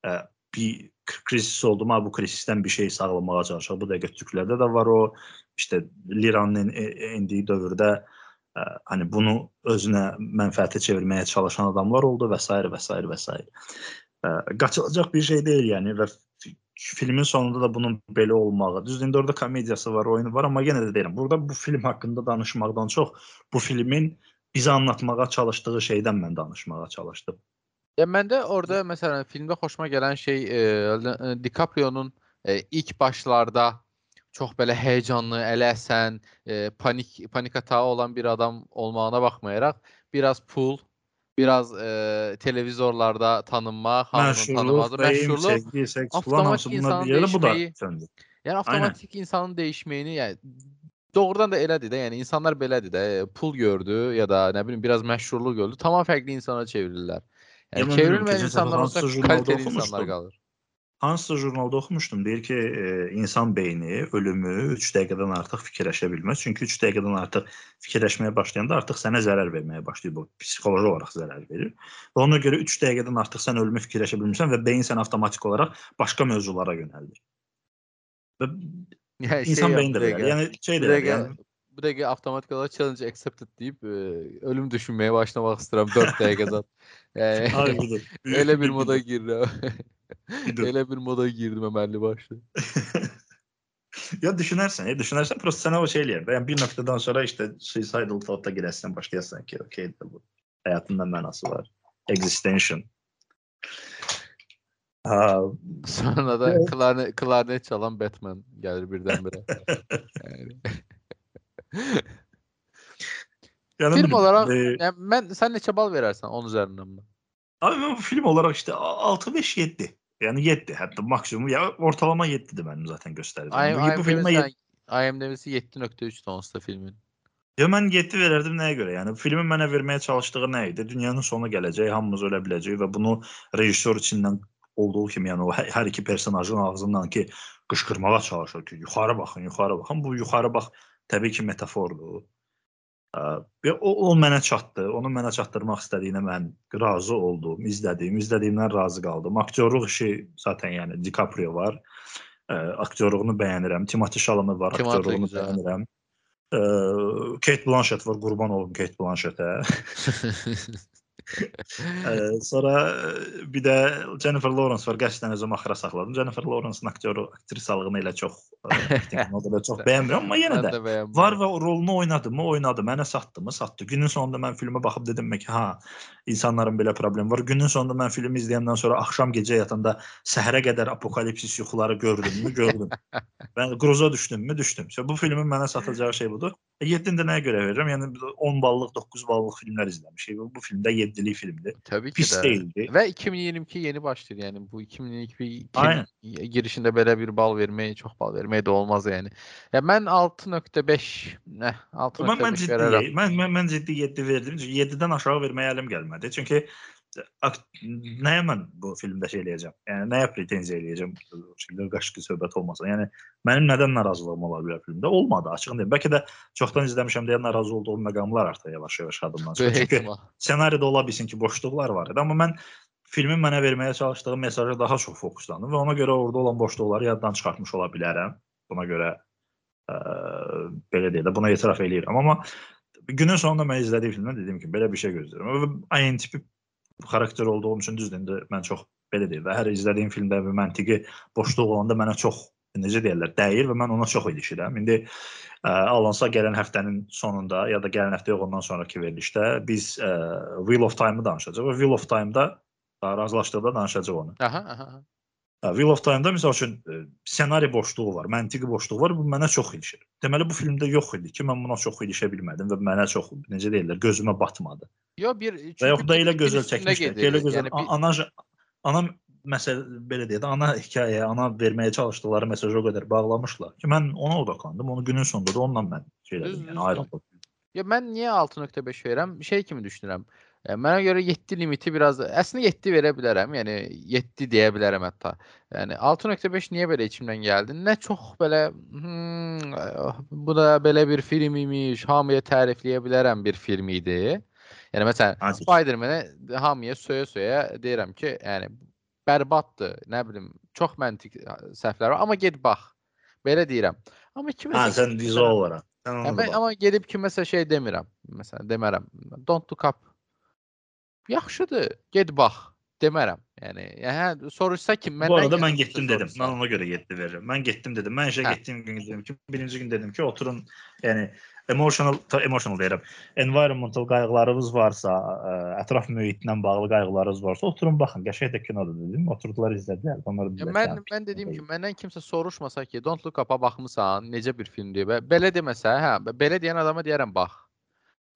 ə, bir k- krizis oldu mu, bu krizisdən bir şey sağlamağa çalışaq. Bu dəqiqə Türklərdə də var o. İşte liranın en- en- endiyi dövrdə ə, hani bunu özünə mənfəətə çevirməyə çalışan adamlar oldu və s. və s. və s. Qaçılacaq bir şey deyil yəni və fi- filmin sonunda da bunun belə olmağı. Düzdür, indi orada komediyası var, oyunu var, amma yenə də deyirəm, burada bu film haqqında danışmaqdan çox bu filmin bizə anlatmağa çalışdığı şeydən mən danışmağa çalışdım. Ya məndə orada məsələn filmdə xoşuma gələn şey e, Le- e, DiCaprio'nun e, ilk başlarda çox belə həyecanlı, ələ əsən, e, panik panik atağı olan bir adam olmağına baxmayaraq biraz pul, biraz e, televizorlarda tanınmaq, hamının Məşhurluq, tanımağı, fame, məşhurluq. sevgi, seks falan avtomatik hamısı bunlar insanın bir yerdə bu da dəyişməyi- söndü. Yəni avtomatik insanın dəyişməyini, yəni doğrudan da elədir də. Yəni insanlar belədir də. e, Pul gördü ya da nə bilim biraz məşhurluq gördü, tamam fərqli insana çevrilirlər. Yəni çevrilməyən insanlar olsa kaliteli insanlar qalır. Hansısa jurnalda oxumuşdum, deyir ki, e, insan beyni ölümü 3 dəqiqədən artıq fikirləşə bilməz. Çünki 3 dəqiqədən artıq fikirləşməyə başlayanda artıq sənə zərər verməyə başlayır bu. Psixoloji olaraq zərər verir. Və ona görə 3 dəqiqədən artıq sən ölümü fikirləşə bilmirsən və beyin səni avtomatik olaraq başqa mövzulara yönəldir. Və Yəni insan yap, beyni də belə. Yəni şey də yəni bu dəqiqə avtomatik olaraq challenge accepted deyib e, ölüm düşünməyə başlamaq istəyirəm 4 dəqiqədən. Yəni Ay budur. elə bir moda girirəm. Budur. elə bir moda girdim əməlli başlı. ya düşünərsən, ya düşünərsən, prosta sənə o şey eləyər. də. Yəni bir nöqtədən sonra işte suicidal thought-a girəsən, başlayasan ki, okey də bu həyatında mənası var. Existential. Ha, Sonra da Evet. klarnet, klarnet çalan Batman gəlir birdən-birə. Yəni. Yəni Film olaraq e, yəni mən sən neçə bal verərsən 10 üzərindən mi? abi mən bu film olaraq işte 6-5 7. Yəni 7 hətta maksimum ya ortalama 7-dir mənim zaten göstəricim. Bu, bu filmə yed- IMDb-si 7.3 onsda filmin. Ya mən 7 verərdim nəyə görə? Yəni filmin mənə verməyə çalışdığı nə idi? Dünyanın sonu gələcək, hamımız ölə biləcək və bunu rejissor içindən olduğu kimi, yəni o hər hər iki personajın ağzından ki qışqırmağa çalışır ki, yuxarı baxın, yuxarı baxın. Bu yuxarı bax təbii ki metafordur. Və o, o mənə çatdı. Onu mənə çatdırmaq istədiyinə mən razı oldum, izlədim, izlədiyimdən razı qaldım. Aktyorluq işi zaten yəni DiCaprio var. Ə, aktyorluğunu bəyənirəm. Timothée Chalamet var, Timothée aktyorluğunu gözəl. bəyənirəm. Ə, Kate Blanchett var, qurban olum Kate Blanchettə. Sonra bir də Jennifer Lawrence var. Qəsdən özümü axıra saxladım. Jennifer Lawrence-ın aktyoru aktrisalığını elə çox ə, aktingini da çox bəyənmirəm, amma yenə də də var və o rolunu oynadı mı, oynadı. Mənə satdı mı, satdı. Günün sonunda mən filmə baxıb dedim ki, ha, insanların belə problemi var. Günün sonunda mən filmi izləyəndən sonra axşam gecə yatanda səhərə qədər apokalipsis yuxuları gördümmü, gördüm. mən qruza düşdümmü, düşdüm. So, bu filmin mənə satacağı şey budur. 7-ni də nəyə görə verirəm? Yəni 10 ballıq, 9 ballıq filmlər izləmişik. Bu, bu filmdə 7-lik filmdir. Təbii ki Pis də. deyildi. Və 2022 yeni başlayır. Yəni bu 2022 Aynen. girişində belə bir bal vermək, çox bal vermək də olmaz yəni. Ya mən 6.5, nə, Mən mən 6.5 ciddi, mən mən, mən ciddi 7 verdim. Çünki 7-dən aşağı verməyə əlim gəlmədi. Çünki ak- nəyə mən bu filmdə şey eləyəcəm? Yəni nəyə pretenziya eləyəcəm? Şimdi qaşqı söhbət olmasın. Yəni mənim nədən narazılığım ola bilər filmdə? Olmadı, açığını deyim. Bəlkə də çoxdan izləmişəm deyə narazı olduğum məqamlar artıq yavaş-yavaş adımdan çıxır. Çünki ssenaridə ola bilsin ki, boşluqlar var idi, amma mən filmin mənə verməyə çalışdığı mesaja daha çox fokuslandım və ona görə orada olan boşluqları yaddan çıxartmış ola bilərəm. Buna görə ə, belə deyə də buna etiraf eləyirəm, amma günün sonunda mən izlədiyim filmdən dediyim kimi belə bir şey gözləyirəm. IN tipi xarakter olduğum üçün düzdür, indi mən çox belə deyim və hər izlədiyim filmdə bir məntiqi boşluq olanda mənə çox necə deyirlər, dəyir və mən ona çox ilişirəm. İndi ə, alınsa gələn həftənin sonunda ya da gələn həftə yox ondan sonraki verilişdə biz ə, Wheel of Time-ı danışacağıq və Wheel of Time-da ə, razılaşdıqda danışacağıq onu. Aha, aha. Wheel of Time-da məsəl üçün ssenari boşluğu var, məntiqi boşluğu var, bu mənə çox ilişir. Deməli bu filmdə yox idi ki, mən buna çox ilişə bilmədim və mənə çox necə deyirlər, gözümə batmadı. Yo bir Və yaxud da elə gözəl gedir. elə gözəl Yəni bir- ana ana məsələ belə deyək də, ana hekayəyə, ana verməyə çalışdıkları mesajı o qədər bağlamışlar ki, mən ona odaqlandım. Onu günün sonunda da onunla mən şey elədim, yəni ayrıldım. Ya mən niyə 6.5 verirəm? Şey kimi düşünürəm. E, Mənə görə 7 limiti biraz əslində 7 verə bilərəm. Yəni 7 deyə bilərəm hətta. Yəni 6.5 niyə belə içimdən gəldi? Nə çox belə hmm, eh, bu da belə bir film imiş, hamıya tərifləyə bilərəm bir film idi. Yəni məsələn Azir. Spider-Man-ə hamıya söyə-söyə deyirəm ki, yəni bərbaddır, nə bilim, çox məntiq səhvləri var, amma get bax. Belə deyirəm. Amma kiməsə Ha, sən vizual olaraq. Sən Hə, onu mən, bax. amma gedib kiməsə şey demirəm. Məsələn, demərəm. Don't look up. Yaxşıdır. Get bax demərəm. Yəni, hə, soruşsa ki, məndən Bu arada mən getdim dedim. soruşsa. Mən ona görə 7 verirəm. Mən getdim dedim. Mən işə Hə. getdiyim gün dedim ki, birinci gün dedim ki, oturun, yəni emotional emotional deyirəm. Environmental qayğılarınız varsa, ə, ətraf mühitlə bağlı qayğılarınız varsa, oturun baxın. Qəşəng də kinodur dedim. Oturdular izlədilər. Onları Ya mən mən dediyim kimi məndən kimsə soruşmasa ki, Don't Look Up-a baxmısan, necə bir filmdir və belə deməsə, hə, belə deyən adama deyərəm bax.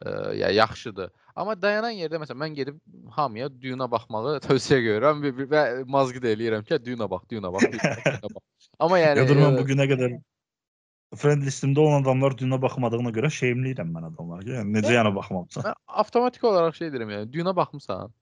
Ə, ya yaxşıdır. Amma dayanan yerdə məsələn mən gedib hamıya Dune-a baxmağı tövsiyə görürəm və, və mazqı da eləyirəm ki, Dune-a bax, Dune-a bax, Dune-a bax. Amma yəni dur mən bu günə qədər friend listimdə olan adamlar dünya baxmadığına görə şeyimliyirəm mən adamlara. Yəni necə yana baxmamısan? Mən avtomatik olaraq şey deyirəm yəni, Dune-a baxmısan?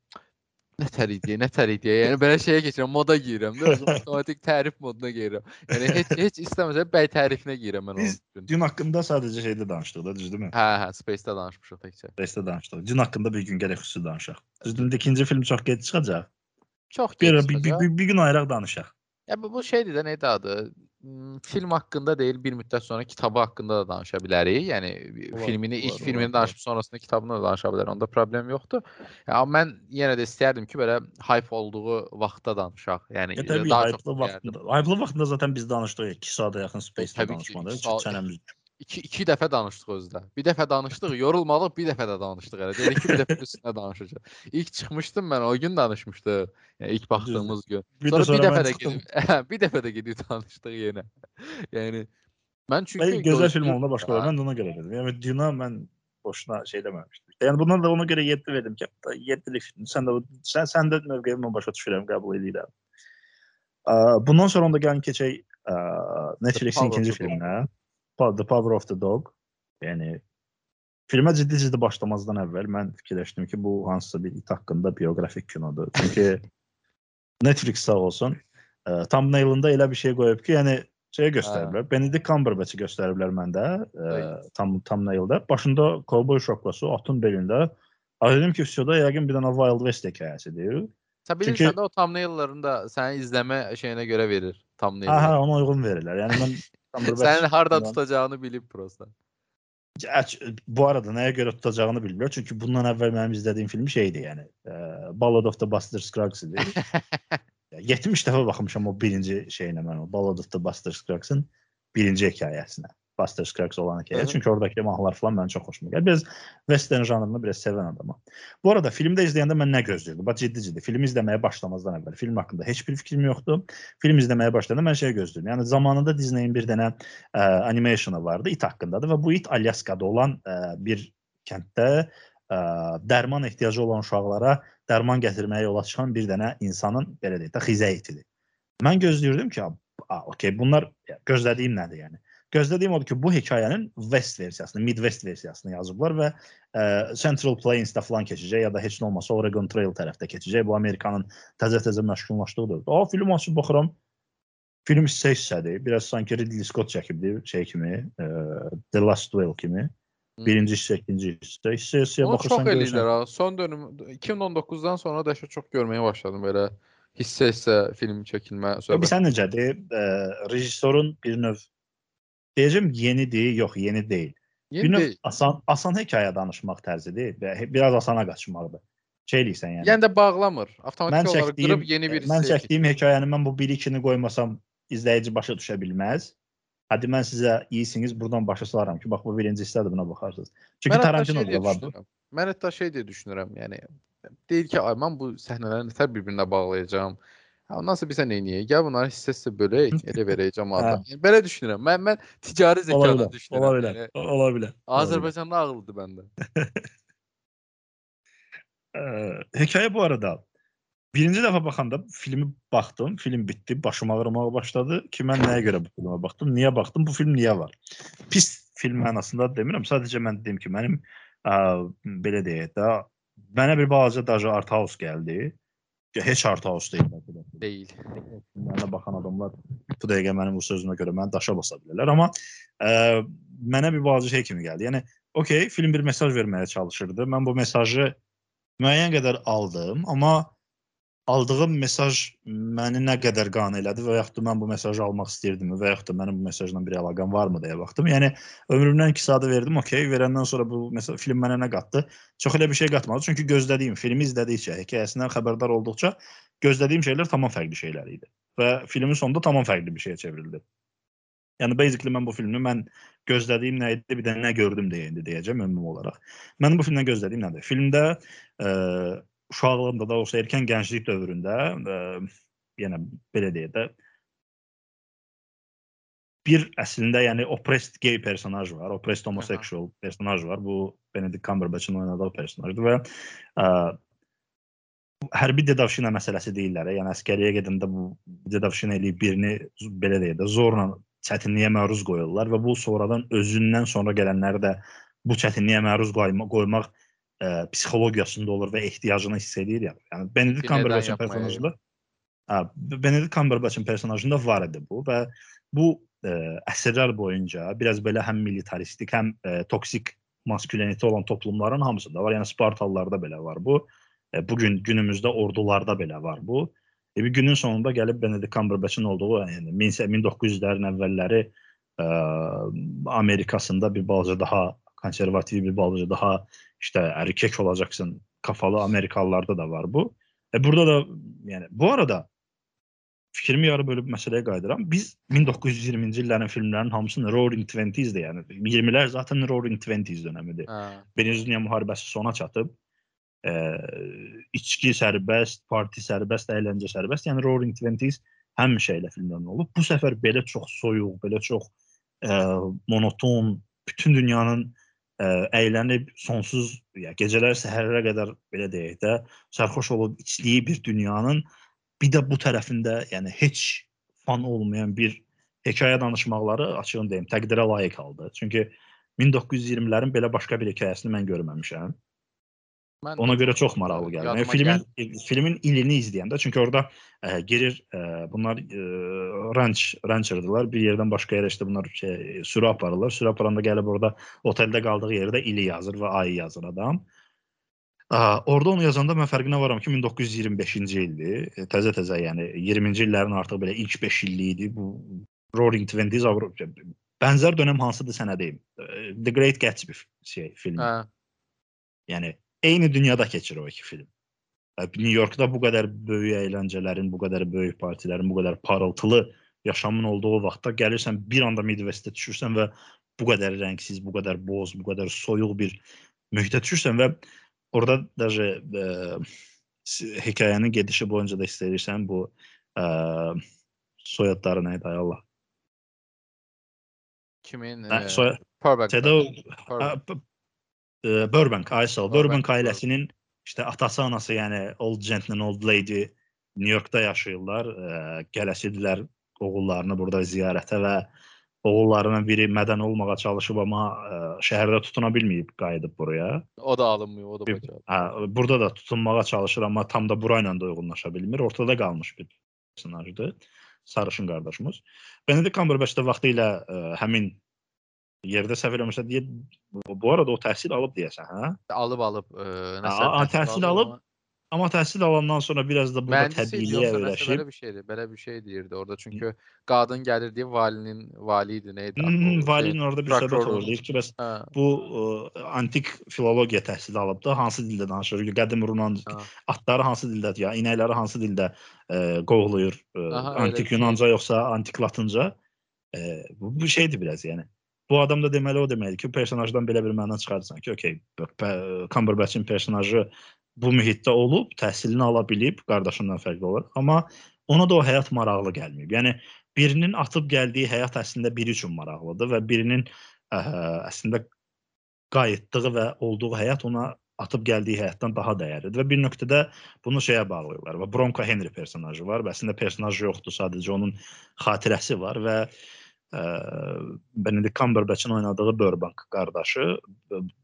Nətər idi, nətər idi. Yəni belə şeyə keçirəm, moda girirəm də, avtomatik tərif moduna girirəm. Yəni heç heç istəməsə bəy tərifinə girirəm mən onun Biz üçün. Dün haqqında sadəcə şeydə danışdıq da, düzdürmü? Hə, hə, Space-də danışmışıq təkcə. Restə danışdıq. Dün haqqında bir gün gərək xüsusi danışaq. Düzdür, ikinci film çox gec çıxacaq. Çox gec bir, bir, bir, bir gün ayıraq danışaq. Ya bu, bu şeydir də nədir adı? Film haqqında deyil, bir müddət sonra kitabı haqqında da danışa bilərik. Yəni Olar, filmini ilk olar, filmini olar, danışıb sonrasında kitabını da danışa bilərik. Onda problem yoxdur. Amma mən yenə də istərdim ki, belə hype olduğu vaxtda danışaq. Yəni Ya təbii daha hype-lı vaxtında. Hype-lı vaxtında zaten biz danışdıq 2 saata yaxın Space-də Təbii ki, iki saat- Çənəmiz. 2 2 dəfə danışdıq özdə. Bir dəfə danışdıq, yorulmadıq, bir dəfə də danışdıq elə. Dedik ki, bir dəfə üstünə danışacağıq. İlk çıxmışdım mən o gün danışmışdıq. Yəni ilk baxdığımız gün. Sonra sonra bir dəfə də gedib bir dəfə də gedib danışdıq yenə. Yəni mən çünki Bəli, gözəl film olanda başqa olar. Mən də ona görə dedim. Yəni Duna mən boşuna şey deməmişdim. Yəni bundan da ona görə 7 verdim ki, 7'lik film. Sən də sən sən də mövqeyimi başa düşürəm, qəbul edirəm. Bundan sonra onda gəlin keçək Netflixin ikinci filminə. The Power of the Dog. Yəni filmə ciddi-ciddi başlamazdan əvvəl mən fikirləşdim ki, bu hansısa bir it haqqında bioqrafik kinodur. Çünki Netflix sağ olsun, ə, thumbnailında elə bir şey qoyub ki, yəni şeyə göstəriblər. Benedict Cumberbatch-i göstəriblər məndə, Ay. tam thumbnaildə. Başında kovboy şapkası, atın belində. Dedim ki, vsyoda yəqin bir dənə Wild West hekayəsidir. Sən Çünki- bilirsən də o thumbnaillarını da sənin izləmə şeyinə görə verir Hə, hə, thumbnail. ona uyğun verirlər. Yəni mən Sənin harda tutacağını bilib prosta. Bu arada nəyə görə tutacağını bilmirlər. Çünki bundan əvvəl mənim izlədiyim film şeydi, yəni Ballad of the Buster Scruggs idi. Ya, 70 dəfə baxmışam o birinci şeyinə mən o Ballad of the Buster Scruggs-ın birinci hekayəsinə. Buster Scruggs olan hekayə. Çünki oradakı mahnılar falan mənim çox xoşuma gəlir. Biraz western janrını biraz sevən adamam. Bu arada filmdə izləyəndə mən nə gözləyirdim? Bax ciddi-ciddi film izləməyə başlamazdan əvvəl film haqqında heç bir fikrim yoxdur. Film izləməyə başlayanda mən şey gözləyirdim. Yəni zamanında Disney-in bir dənə ə, animationu vardı, it haqqındadır və bu it Alyaskada olan ə, bir kənddə ə, dərman ehtiyacı olan uşaqlara dərman gətirməyə yola çıxan bir dənə insanın belə deyək də xizə itidir. Mən gözləyirdim ki, okey, bunlar gözlədiyim nədir yəni? Gözlədiyim odur ki, bu hekayənin West versiyasını, Midwest versiyasını yazıblar və ə, Central Plains-də falan keçəcək ya da heç nə olmasa Oregon Trail tərəfdə keçəcək. Bu Amerikanın təzə-təzə məşğullaşdığı dövrdə. O film açıb baxıram. Film hissə hissədir. Biraz sanki Ridley Scott çəkibdi, şey kimi, ə, The Last Duel kimi. Birinci hissə, ikinci hissə. Hissə hissəyə Onu çox baxırsan eləyirlər ha. Son dönüm 2019-dan sonra da çox görməyə başladım belə hissə-hissə film çəkilmə Bir söhbət. sən necədir? Ə, rejissorun bir növ deyəcəm yenidir, yox, yeni deyil. Bir Yeni növ deyil. asan asan hekayə danışmaq tərzidir və biraz asana qaçmaqdır. Şey eləyirsən yəni. Yəni də bağlamır. mən Avtomatik olaraq çəkdiyim qırıb yeni bir mən çəkdiyim hekayəni mən bu 1-2-ni qoymasam izləyici başa düşə bilməz. Hadi mən sizə iyisiniz, buradan başa salaram ki, bax bu birinci hissədir, buna baxarsınız. Çünki Mən Tarantino da var. Mən hətta şey deyə düşünürəm, yəni deyir ki, ay mən bu səhnələri nətər bir-birinə bağlayacağam. Ha, ondan sonra bizə nə edəyik? Gəl bunları hissə-hissə bölək, elə verək cəmaata. Yəni, belə düşünürəm. Mən mən ticari bilər, düşünürəm. ola bilər, Yəni, ola bilər. Azərbaycanda ağıllıdır məndə. Ə, hekayə bu arada birinci dəfə baxanda filmi baxdım, film bitdi, başım ağrımağa başladı ki, mən nəyə görə bu filmə baxdım, niyə baxdım, bu film niyə var? Pis film mənasında demirəm, sadəcə mən dedim ki, mənim ə, belə deyək də, mənə bir balaca daja art house gəldi. Heç art house deyil. bəlkə. Deyil. Mənə baxan adamlar bu dəqiqə mənim bu sözümə görə məni daşa basa bilərlər, amma ə, mənə bir balaca şey kimi gəldi. Yəni, okey, film bir mesaj verməyə çalışırdı. Mən bu mesajı müəyyən qədər aldım, amma aldığım mesaj məni nə qədər qane elədi və yaxud da mən bu mesajı almaq istəyirdim və yaxud da mənim bu mesajla bir əlaqəm varmı deyə baxdım. Yəni ömrümdən 2 saatı verdim, okey. Verəndən sonra bu məsəl film mənə nə qatdı? Çox elə bir şey qatmadı. Çünki gözlədiyim, filmi izlədikcə, hekayəsindən xəbərdar olduqca gözlədiyim şeylər tamam fərqli şeylər idi və filmin sonunda tamam fərqli bir şeyə çevrildi. Yəni basically mən bu filmi mən gözlədiyim nə idi, bir də nə gördüm deyə indi deyəcəm ümumi olaraq. Mənim bu filmdən gözlədiyim nədir? Filmdə ə, uşaqlığımda da olsa erkən gənclik dövründə ə, yenə belə deyək də bir əslində yəni oppressed gay personaj var, oppressed homosexual Aha. personaj var. Bu Benedict Cumberbatch'ın oynadığı personajdır və ə, hərbi dedavşina məsələsi deyirlər. Yəni əskəriyə gedəndə bu dedavşina eləyib birini belə deyək də zorla çətinliyə məruz qoyurlar və bu sonradan özündən sonra gələnləri də bu çətinliyə məruz qoymaq, qoymaq ə, psixologiyasında olur və ehtiyacını hiss edir ya. Yəni Benedict Cumberbatch personajında hə, Benedict Cumberbatch personajında var idi bu və bu ə, əsrlər boyunca biraz belə həm militaristik, həm ə, toksik masküleniti olan toplumların hamısında var. Yəni Spartalılarda belə var bu. E, bu gün günümüzdə ordularda belə var bu. E, bir günün sonunda gəlib Benedict Cumberbatch-in olduğu, yəni 1900-lərin əvvəlləri ə, Amerikasında bir balaca daha konservativ, bir balaca daha işte erkek olacaksın kafalı Amerikalılarda da var bu. E burada da yani bu arada fikrimi yarı bölüb məsələyə qayıdıram. Biz 1920-ci illərin filmlərinin hamısını Roaring Twenties-dir, yəni 20-lər zaten Roaring Twenties dönəmidir. Birinci Dünya müharibəsi sona çatıb, e, içki sərbəst, parti sərbəst, əyləncə sərbəst. Yəni Roaring Twenties həmişə elə filmlərdən olub. Bu səfər belə çox soyuq, belə çox e, monoton, bütün dünyanın ə, əylənib sonsuz ya gecələr səhərlərə qədər belə deyək də sərxoş olub içdiyi bir dünyanın bir də bu tərəfində, yəni heç fan olmayan bir hekayə danışmaqları açığın deyim, təqdirə layiq haldır. Çünki 1920-lərin belə başqa bir hekayəsini mən görməmişəm. Mən Ona görə çox maraqlı gəldi. Yəni, filmin gəl filmin ilini izləyəndə çünki orada ə, girir ə, bunlar ə, ranch rancherdılar. Bir yerdən başqa yerə işte bunlar şey sürü aparırlar. Sürü aparanda gəlib orada oteldə qaldığı yerdə ili yazır və ayı yazır adam. Ə, orada onu yazanda mən fərqinə varam ki 1925-ci ildir. Təzə-təzə yəni 20-ci illərin artıq belə ilk 5 illiyi idi. Bu Roaring Twenties Avropa bənzər dönəm hansıdır sənə deyim. The Great Gatsby şey filmi. Hə. Yəni eyni dünyada keçir o iki film. New Yorkda bu qədər böyük əyləncələrin, bu qədər böyük partilərin, bu qədər parıltılı yaşamın olduğu vaxtda gəlirsən bir anda Midwestə düşürsən və bu qədər rəngsiz, bu qədər boz, bu qədər soyuq bir mühitə düşürsən və orada dəje e, hekayənin gedişi boyunca da istəyirsən bu e, soyadları nə idi ay Allah. Kimin? Hə, e, soy Ted Purbank. Burbank, Aysel. Burbank ailəsinin işte atası, anası, yəni old gentleman, old lady New Yorkda yaşayırlar. Ə, gələsidilər oğullarını burada ziyarətə və oğullarının biri mədən olmağa çalışıb amma ə, şəhərdə tutuna bilməyib qayıdıb buraya. O da alınmıyor, o da bacarır. Hə, burada da tutunmağa çalışır amma tam da burayla da uyğunlaşa bilmir. Ortada qalmış bir personajdır. Sarışın qardaşımız. Benedict Cumberbatch da vaxtı ilə ə, həmin yerdə səhv eləmirsə deyə bu arada o təhsil alıb deyəsən, hə? Alıb alıb, ə, nəsə hə, təhsil, alıb. Amma təhsil alandan sonra biraz da burada təbiiliyə öyrəşib. Belə bir şeydir, belə bir şey deyirdi orada. Çünki qadın gəlir deyə valinin vali idi, nə idi? Hmm, valinin orada bir söhbət olur. Deyir ki, bəs hə. bu ə, antik filologiya təhsili alıb da hansı dildə danışır? Qədim Yunan hə. atları hansı dildə, ya inəkləri hansı dildə ə, qovlayır? Ə, Aha, antik Yunanca şey. yoxsa antik Latınca? Ə, bu, bu şeydir biraz, yəni. Bu adam da deməli o deməkdir ki, personajdan belə bir məna çıxarırsan ki, okey, Cumberbatch-in personajı bu mühitdə olub, təhsilini ala bilib, qardaşından fərqli olaraq, amma ona da o həyat maraqlı gəlməyib. Yəni birinin atıb gəldiyi həyat əslində biri üçün maraqlıdır və birinin ə, əslində qayıtdığı və olduğu həyat ona atıb gəldiyi həyatdan daha dəyərlidir və bir nöqtədə bunu şeyə bağlayırlar və Bronco Henry personajı var və əslində personaj yoxdur, sadəcə onun xatirəsi var və Benedict Cumberbatch-in oynadığı Burbank qardaşı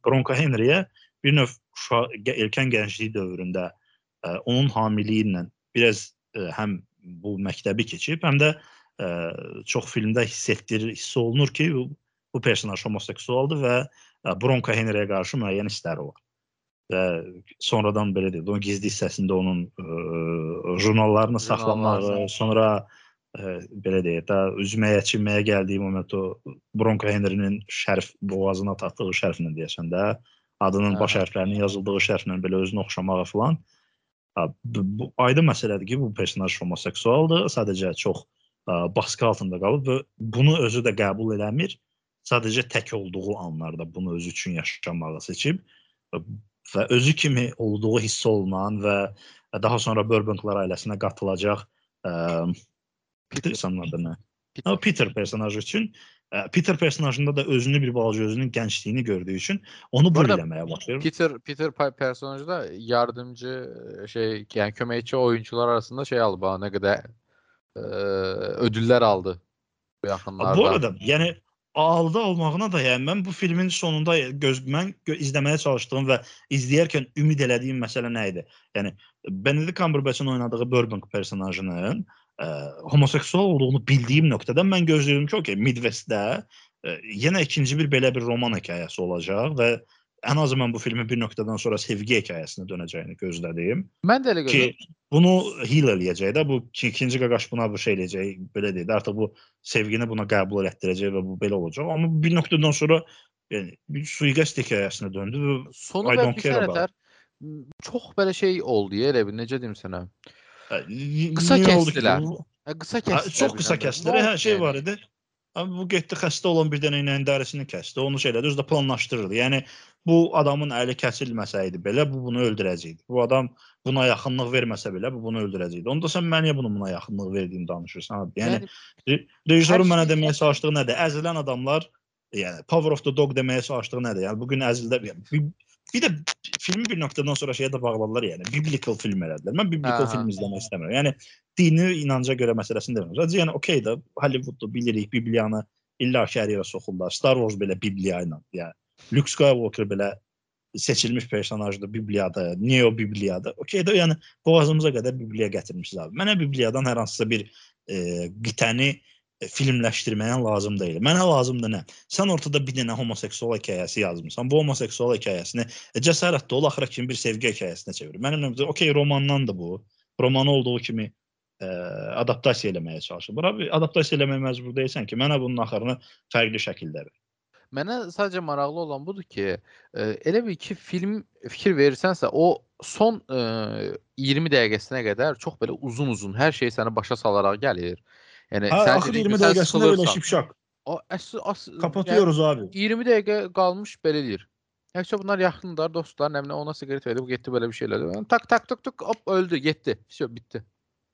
Bronco Henry'yə bir növ uşaq erkən gənclik dövründə ə, onun hamiliyi ilə biraz ə, həm bu məktəbi keçib, həm də ə, çox filmdə hiss etdirir, hiss olunur ki, bu, bu personaj homoseksualdır və ə, Bronco Henry'yə qarşı müəyyən istəri var. və sonradan belə deyək, onun gizli hissəsində onun ə, jurnallarını saxlamağı, sonra ə, belə deyək də üzməyə, çimməyə gəldiyi moment o Bronco Henry'nin şərf boğazına taxdığı şərflə deyəsən də adının baş Hə. hərflərinin yazıldığı şərflə belə özünü oxşamağı falan. Bu aydın məsələdir ki, bu personaj homoseksualdır, sadəcə çox ə, baskı altında qalıb və bunu özü də qəbul eləmir. Sadəcə tək olduğu anlarda bunu özü üçün yaşamağı seçib və özü kimi olduğu hiss olunan və daha sonra Burbanklar ailəsinə qatılacaq ə, Peter insanın adı nə? Peter. Peter, Peter personajı üçün ə, Peter personajında da özünü bir balaca özünün gəncliyini gördüyü üçün onu Bu arada bölləməyə başlayır. Peter Peter personajı da yardımcı e, şey yani köməkçi oyuncular arasında şey aldı bana ne kadar e, ödüller aldı bu yaxınlarda. Bu arada yəni aldı olmağına da yəni mən bu filmin sonunda göz mən gö izləməyə çalışdığım və izləyərkən ümid elədiyim məsələ nə idi? Yəni Benedict Cumberbatch'ın oynadığı Burbank personajının ə, homoseksual olduğunu bildiyim nöqtədən mən gözləyirdim ki, okey, Midwestdə ə, yenə ikinci bir belə bir roman hekayəsi olacaq və ən azı mən bu filmin bir nöqtədən sonra sevgi hekayəsinə dönəcəyini gözlədim Mən də elə ki görürəm. bunu heal eləyəcək də bu ki, ikinci qaqaş buna bu şey eləyəcək belə deyək də artıq bu sevgini buna qəbul etdirəcək və bu belə olacaq amma bir nöqtədən sonra yəni bir suiqəst hekayəsinə döndü və Sonu I don't care about çox belə şey oldu ya elə bir necə deyim sənə. ə, Qısa kəsdilər. Hə, qısa kəsdilər. çox qısa kəsdilər. Hər şey var idi. Amma bu getdi xəstə olan bir dənə ilə dərisini kəsdi. Onu şey elədi, özü də planlaşdırırdı. Yəni bu adamın əli kəsilməsəydi belə bu bunu öldürəcəkdi. Bu adam buna yaxınlıq verməsə belə bu bunu öldürəcəkdi. Onda sən mən niyə bunu buna yaxınlıq verdiyini danışırsan? abi? Yəni, Yəni rejissorun mənə deməyə çalışdığı nədir? Əzilən adamlar, yəni Power of the Dog deməyə çalışdığı nədir? Yəni bu gün əzildə yəni, bir, də filmi bir nöqtədən sonra şeyə də bağladılar yəni. Biblical film elədilər. Mən biblical hə. film izləmək istəmirəm. Yəni dini inanca görə məsələsini demirəm. Sadəcə yəni okey də Hollywoodda bilirik Bibliyanı illa yerə soxurlar. Star Wars belə Bibliya ilə, yəni Luke Skywalker belə seçilmiş personajdır Bibliyada, Neo Bibliyada. Okey də yəni boğazımıza qədər Bibliya gətirmişiz abi. Mənə Bibliyadan hər hansısa bir e, qitəni e, filmləşdirməyə lazım deyil. Mənə lazımdır nə? Sən ortada bir dənə homoseksual hekayəsi yazmısan. Bu homoseksual hekayəsini e, cəsarətli ol, axıra kimi bir sevgi hekayəsinə çevir. Mənim nəzərimdə okey romandan da bu. Romanı olduğu kimi ə, adaptasiya eləməyə çalışır. Bura adaptasiya eləməyə məcbur deyilsən ki, mənə bunun axırını fərqli şəkildə ver. Mənə sadəcə maraqlı olan budur ki, e, elə bir ki film fikir verirsənsə, o son e, 20 dəqiqəsinə qədər çox belə uzun-uzun hər şey səni başa salaraq gəlir. Yani ha, sen akıl 20 dakikasında böyle şipşak. O, as, as, Kapatıyoruz yani, abi. 20 dakika kalmış belə deyir. Hepsi bunlar yakınlar, dostlar. Nemle ona sigaret verdi. Bu gitti böyle bir şeyler. Yani, tak tak tak tak hop öldü. Gitti. Şey, bitti.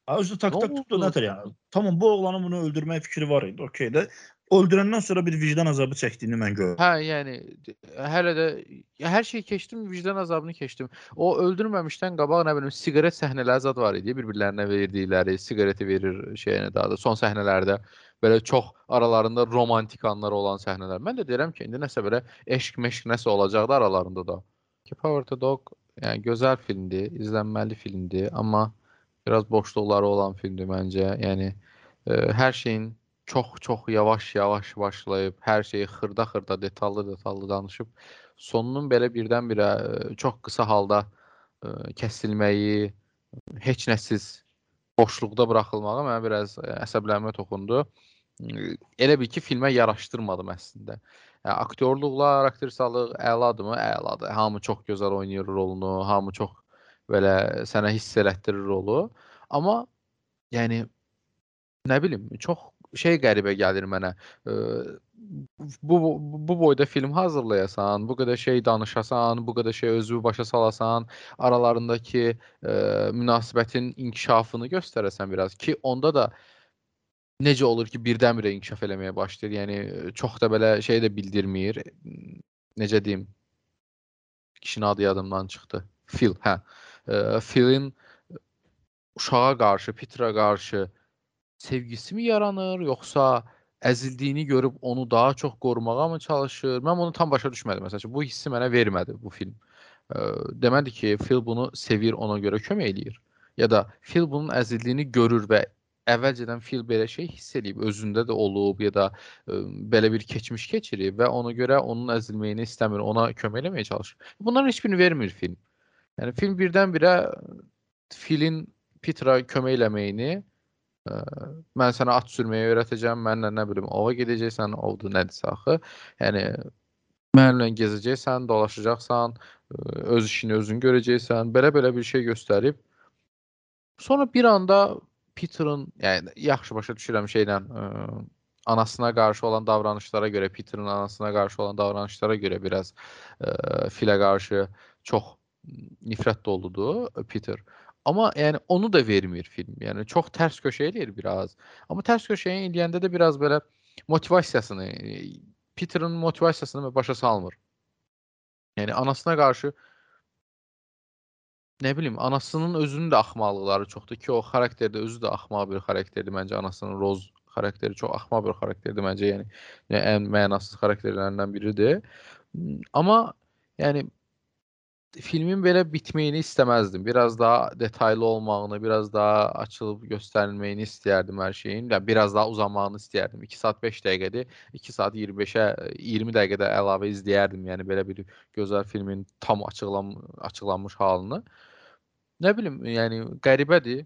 Ha, özü tak tak tak da nedir yani? Tamam bu oğlanın bunu öldürme fikri var. Okey de. Öldürəndən sonra bir vicdan əzabı çəkdiyini mən gördüm. Hə, yəni hələ də hər şeyi keçdim, vicdan azabını keçdim. O öldürməmişdən qabaq nə bilim siqaret səhnələri zad var idi, bir-birlərinə verdikləri, siqareti verir şeyinə daha da son səhnələrdə belə çox aralarında romantik anlar olan səhnələr. Mən də deyirəm ki, indi nəsə belə eşq, meşq nəsə olacaqdı aralarında da. Ki Power to Dog yəni gözəl filmdir, izlənməli filmdir, amma biraz boşluqları olan filmdir məncə. Yəni e, hər şeyin çox-çox yavaş-yavaş başlayıb, hər şeyi xırda-xırda, detallı-detallı danışıb, sonunun belə birdən-birə çox qısa halda e, kəsilməyi, heç nəsiz boşluqda buraxılmağı mənə biraz əsəblənmə toxundu. Elə bil ki, filmə yaraşdırmadım əslində. Yəni, aktyorluqlar, aktrisalıq əladır mı? Əladır. Hamı çox gözəl oynayır rolunu, hamı çox belə sənə hiss elətdirir rolu. Amma yəni nə bilim, çox şey qəribə gəlir mənə. Ə, bu bu- boyda film hazırlayasan, bu qədər şey danışasan, bu qədər şey özünü başa salasan, aralarındakı ə, münasibətin inkişafını göstərəsən biraz ki, onda da necə olur ki, birdən-birə inkişaf eləməyə başlayır. Yəni çox da belə şey də bildirmir. Necə deyim? Kişinin adı yadımdan çıxdı. Phil, hə. Ə, Philin uşağa qarşı, Peter'a qarşı sevgisi mi yaranır, yoxsa əzildiyini görüb onu daha çox qorumağa mı çalışır? Mən bunu tam başa düşmədim məsələn. Bu hissi mənə vermədi bu film. Demədi ki, Phil bunu sevir, ona görə kömək eləyir. Ya da Phil bunun əzildiyini görür və əvvəlcədən Phil belə şey hiss eləyib, özündə də olub ya da ə, belə bir keçmiş keçirib və ona görə onun əzilməyini istəmir, ona kömək eləməyə çalışır. Bunların heç birini vermir film. Yəni film birdən-birə filin Peter'a kömək eləməyini ə, mən sənə at sürməyi öyrətəcəm, mənlə nə bilim ova gedəcəksən, ovdu nədirsə axı. Yəni mənimlə gezəcəksən, dolaşacaqsan, ə, öz işini özün görəcəksən. Belə-belə bir şey göstərib sonra bir anda Peter'ın yəni yaxşı başa düşürəm şeylə ə, anasına qarşı olan davranışlara görə, Peter'ın anasına qarşı olan davranışlara görə biraz ə, filə qarşı çox nifrət doludur Peter. Amma yəni onu da vermir film. Yəni çox tərs köşə eləyir biraz. Amma tərs köşəyə eləyəndə də biraz belə motivasiyasını Peter'ın motivasiyasını başa salmır. Yəni anasına qarşı nə bilim, anasının özünün də axmaqlıqları çoxdur ki, o xarakterdə özü də axmaq bir xarakterdir məncə anasının Roz xarakteri çox axmaq bir xarakterdir məncə, yəni, yəni ən mənasız xarakterlərindən biridir. Amma yəni filmin belə bitməyini istəməzdim. Biraz daha detallı olmağını, biraz daha açılıb göstərilməyini istəyərdim hər şeyin. Yəni biraz daha uzanmağını istəyərdim. 2 saat 5 dəqiqədir. 2 saat 25-ə 20 dəqiqədə əlavə izləyərdim. Yəni belə bir gözəl filmin tam açıqlan açıqlanmış halını. Nə bilim, yəni qəribədir.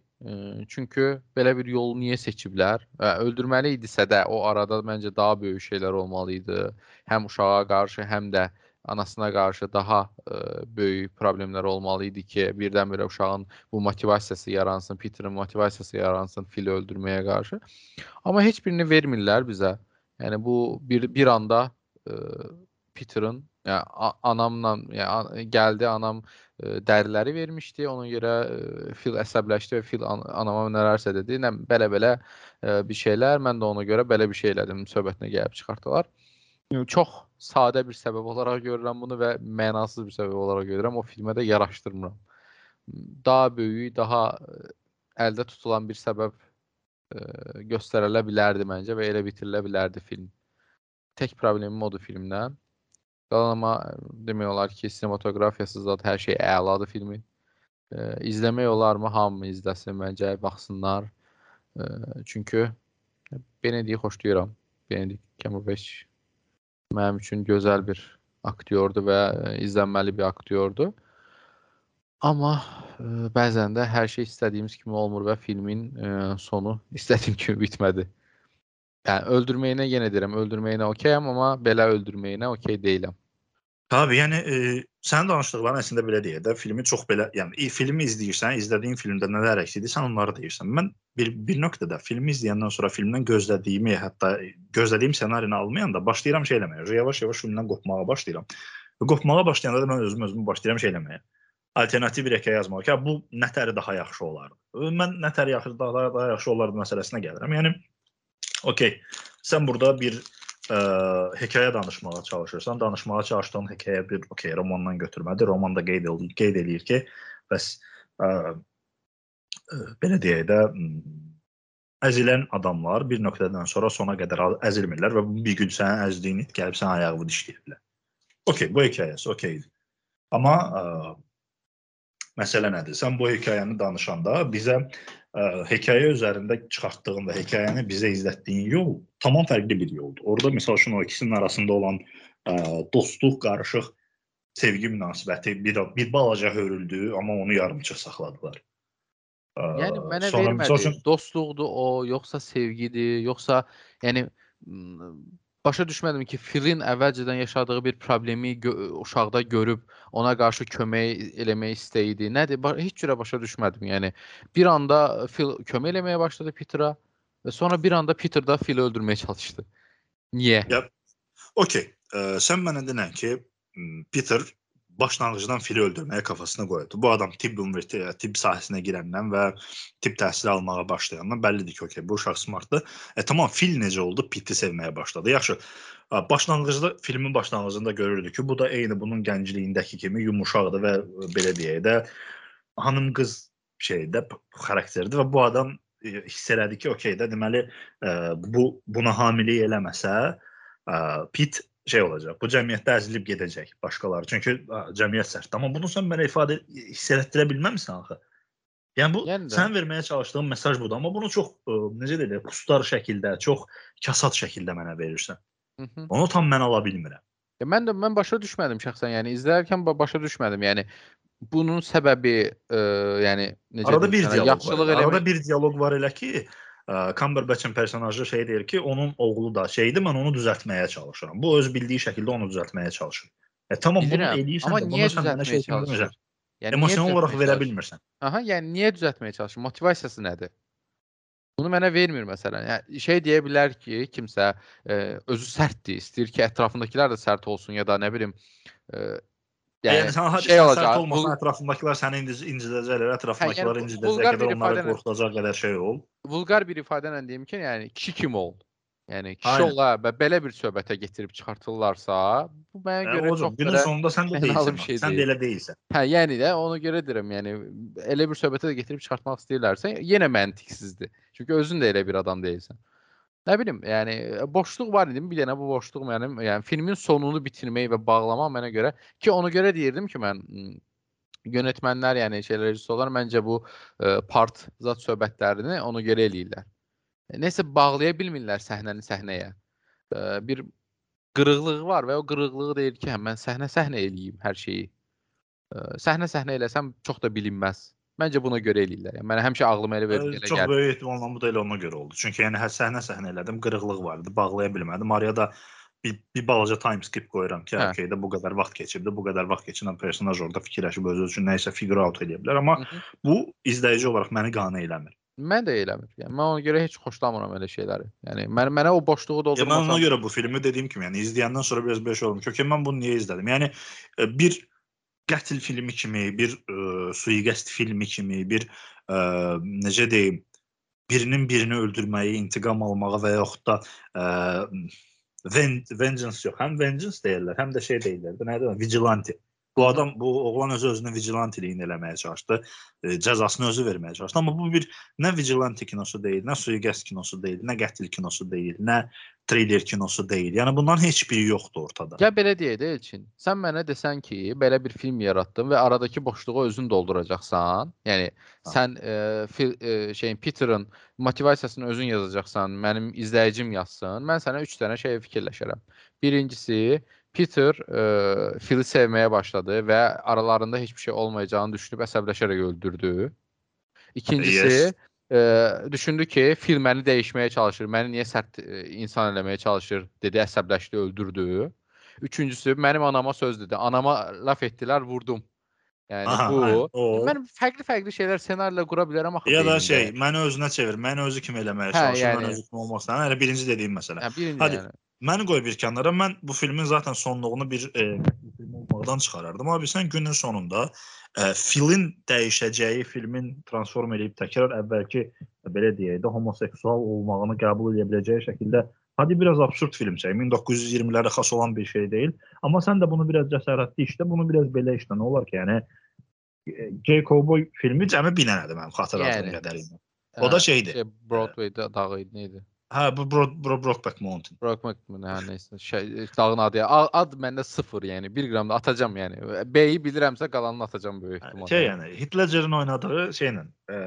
Çünki belə bir yolu niyə seçiblər? Öldürməli idisə də o arada məncə daha böyük şeylər olmalı idi. Həm uşağa qarşı, həm də anasına qarşı daha ə, böyük problemlər olmalı idi ki, birdən-birə uşağın bu motivasiyası yaransın, Peterin motivasiyası yaransın fili öldürməyə qarşı. Amma heç birini vermirlər bizə. Yəni bu bir bir anda ə, Peterin yəni anamla yəni gəldi anam ə, dəriləri vermişdi. Ona görə ə, fil əsəbləşdi və fil an anama nələrsə dedi. Nə belə-belə bir şeylər. Mən də ona görə belə bir şey elədim. Söhbətinə gəlib çıxartdılar. Çox sadə bir səbəb olaraq görürəm bunu və mənasız bir səbəb olaraq görürəm. O filmə də yaraşdırmıram. Daha böyük, daha əldə tutulan bir səbəb ə, göstərilə bilərdi məncə və elə bitirilə bilərdi film. Tək problemim odur filmdən. Qalan amma demək olar ki, sinematografiyası zət hər şey əladır filmin. Ə, izləmək olarmı? Hamı izləsin məncə, baxsınlar. Ə, çünki Benedict xoşlayıram. Benedict Cumberbatch mənim üçün gözəl bir aktyordur və izlənməli bir aktyordur. Amma ə, bəzən də hər şey istədiyimiz kimi olmur və filmin ə, sonu istədiyim kimi bitmədi. Yəni öldürməyinə yenə deyirəm, öldürməyinə okeyəm, amma belə öldürməyinə okey deyiləm. Tabii, yəni e, sənin danışdıqların əslində belə deyək də, filmi çox belə, yəni filmi izləyirsən, izlədiyin filmdə nələr əks edirsən, onları deyirsən. Mən bir bir nöqtədə filmi izləyəndən sonra filmdən gözlədiyimi, hətta gözlədiyim ssenarini almayanda başlayıram şey eləməyə. Yavaş-yavaş filmdən qopmağa başlayıram. Və qopmağa başlayanda da mən özüm özümü başlayıram şey eləməyə. Alternativ bir hekayə yazmağa ki, bu nətəri daha yaxşı olardı. Mən nətəri yaxşı daha, daha yaxşı olardı məsələsinə gəlirəm. Yəni okey, sən burada bir ə, hekayə danışmağa çalışırsan, danışmağa çalışdığın hekayə bir okey romandan götürmədir. Roman da qeyd edir, qeyd eləyir ki, bəs ə, ə, belə deyək də əzilən adamlar bir nöqtədən sonra sona qədər əzilmirlər və bir gün sənin əzdiyin it gəlib sənin ayağını dişləyirlər. Okey, bu hekayəsi okeydir. Amma ə, məsələ nədir? Sən bu hekayəni danışanda bizə ə, hekayə üzərində çıxartdığın və hekayəni bizə izlətdiyin yol tamam fərqli bir yoldur. Orada məsəl üçün o ikisinin arasında olan ə, dostluq, qarışıq sevgi münasibəti bir bir balaca hörüldü, amma onu yarımçıq saxladılar. Ə, yəni mənə sonra, vermədi. Üçün... Dostluqdur o, yoxsa sevgidir, yoxsa yəni başa düşmədim ki, Filin əvvəlcədən yaşadığı bir problemi gö uşaqda görüb ona qarşı kömək eləmək istəyi nədir? Ba heç cürə başa düşmədim. Yəni bir anda Fil kömək eləməyə başladı Peter'a və sonra bir anda Peter da Fili öldürməyə çalışdı. Niyə? Ya, okay. Sən mənə denən ki, Peter başlanğıcdan fili öldürməyə kafasına qoydu. Bu adam tibb universiteti, tibb sahəsinə girəndən və tibb təhsili almağa başlayandan bəllidir ki, okey, bu uşaq smartdır. E tamam, fil necə oldu? Piti sevməyə başladı. Yaxşı. Başlanğıcda filmin başlanğıcında görürdük ki, bu da eyni bunun gəncliyindəki kimi yumuşaqdır və belə deyək də hanım qız şeydə xarakterdir və bu adam e, hiss elədi ki, okey də deməli ə, bu buna hamilelik eləməsə, ə, Pit şey olacaq. Bu cəmiyyətdə əzilib gedəcək başqaları. Çünki ə, cəmiyyət sərtdir. Amma bunu sən mənə ifadə hiss etdirə bilməmisən axı. Yəni bu yəni sən verməyə çalışdığın mesaj budur, amma bunu çox ə, necə deyirlər, pustar şəkildə, çox kasad şəkildə mənə verirsən. Hı -hı. Onu tam mən ala bilmirəm. Ya mən də mən başa düşmədim şəxsən. Yəni izləyərkən başa düşmədim. Yəni bunun səbəbi ə, yəni necə Arada deyim bir dialoq yaxşılıq var. Arada eləmək bir dialoq var elə ki, ə, Cumberbatch-in personajı şey deyir ki, onun oğlu da şeydir, mən onu düzəltməyə çalışıram. Bu öz bildiyi şəkildə onu düzəltməyə çalışır. E tamam bunu bilirəm. eləyirsən Amma niyə bunu düzəltməyə şey çalışır? demirsən. Yəni Emosional olaraq verə çalışır? bilmirsən. Aha, yəni niyə düzəltməyə çalışır? Motivasiyası nədir? Bunu mənə vermir məsələn. Yəni şey deyə bilər ki, kimsə ə, özü sərtdir, istəyir ki, ətrafındakılar da sərt olsun ya da nə bilim ə, Yəni, yəni sən hadi şey sən olacaq. sərt Bu, olmasan, ətrafındakılar səni inci- incidəcəklər, ətrafındakılar bu- incidəcək vulqar qədər onları qorxudacaq qədər şey ol. vulqar bir ifadə ilə deyim ki, yəni kişi kim ol? Yəni kişi Aynen. ola və belə bir söhbətə gətirib çıxartırlarsa, bu mənə Yəni, görə çox günün belə sonunda sən də deyilsən. şey sən də elə deyilsən. Hə, yəni də ona görə deyirəm, yəni elə bir söhbətə də gətirib çıxartmaq istəyirlərsə, yenə məntiqsizdir. Çünki özün də elə bir adam deyilsən. Nə bilim, yəni boşluq var idi. Bir dənə bu boşluq mənim, yəni filmin sonunu bitirmək və bağlamaq mənə görə ki, ona görə deyirdim ki, mən m, yönetmənlər, yəni şeylər rejissorlar məncə bu ə, part zat söhbətlərini ona görə eləyirlər. E, Nəsə bağlaya bilmirlər səhnəni səhnəyə. Ə, bir qırıqlığı var və o qırıqlığı deyir ki, hə mən səhnə-səhnə eləyim hər şeyi. Ə, Səhnə-səhnə eləsəm çox da bilinməz. Məncə buna görə eləyirlər. Yəni mənə həmişə ağlıma elə Ə, verdi, elə Çox gəldi. böyük ehtimalla bu da elə ona görə oldu. Çünki yəni hər səhnə səhnə elədim, qırıqlıq vardı, bağlaya bilmədim. Araya da bir, bir balaca time skip qoyuram ki, Hə. okey də bu qədər vaxt keçibdi, bu qədər vaxt keçirən personaj orada fikirləşib özü üçün nəyisə figure out edə bilər, amma Hı -hı. bu izləyici olaraq məni qane eləmir. Mən də eləmir. Yəni mən ona görə heç xoşlamıram elə şeyləri. Yəni mən mənə o boşluğu Ya mən doldurmasam. ona görə bu filmi dediyim kimi, yəni izləyəndən sonra biraz belə şey olmuş. Okey, mən bunu niyə izlədim? Yəni e, bir qətl filmi kimi, bir ə, sui-qəsd filmi kimi, bir ə, necə deyim, birinin birini öldürməyi, intiqam almağı və yaxud da ə, ven vengeance yox, həm vengeance deyirlər, həm də şey deyirlər. Nə deyirlər? Vigilante. Bu adam, bu oğlan özü özünün vigilantiliyin eləməyə çalışdı. E, cəzasını özü verməyə çalışdı. Amma bu bir nə vigilante kinosu deyil, nə sui-qəsd kinosu deyil, nə qətl kinosu deyil, nə thriller kinosu deyil. Yəni bunların heç biri yoxdur ortada. Ya belə deyək də Elçin. Sən mənə desən ki, belə bir film yaratdın və aradakı boşluğu özün dolduracaqsan. Yəni Ha. sən e, fil, e, şeyin Peter'ın motivasiyasını özün yazacaqsan, mənim izləyicim yazsın. Mən sənə 3 dənə şey fikirləşərəm. Birincisi, Peter e, Phil'i sevməyə başladı və aralarında heç bir şey olmayacağını düşünüb əsəbləşərək öldürdü. İkincisi, Yes. e, düşündü ki, Phil məni dəyişməyə çalışır, məni niyə sərt e, insan eləməyə çalışır, dedi, əsəbləşdi, öldürdü. Üçüncüsü, mənim anama söz dedi. Anama laf etdilər, vurdum. Yəni Aha, bu aynen, o. mən fərqli-fərqli şeylər ssenarilər qura bilərəm axı. Ya da şey, məni özünə çevir, məni özü kimi eləməyə Hə, çalışır, mən yəni- özü kimi olmaq istəyirəm. Yəni birinci dediyim məsələ. Hə, birinci Hadi. yəni. Məni qoy bir kənara. Mən bu filmin zaten sonluğunu bir e, film olmaqdan çıxarardım. Amma sən günün sonunda e, filin dəyişəcəyi, filmin transform edib təkrar əvvəlki e, belə deyək də homoseksual olmağını qəbul edə biləcəyi şəkildə hadi biraz absurd film çək. 1920-lərə xas olan bir şey deyil. Amma sən də bunu biraz cəsarətli işlə, bunu biraz belə işlə. Nə olar ki, yəni e, Gay Cowboy filmi cəmi bir dənədir mənim xatırladığım Yəni. qədərilə. O da şeydir. Şey, Broadway-də dağı idi, nə idi? Hə, bu Bro Bro Brokeback Mountain. Brokeback mı, nə nəysə. Şey, dağın adı. A- Ad məndə 0, yəni 1 qram da atacam yəni. B-yi bilirəmsə qalanını atacam böyük ehtimalla. Şey yəni Heath Ledger'in oynadığı şeylə e,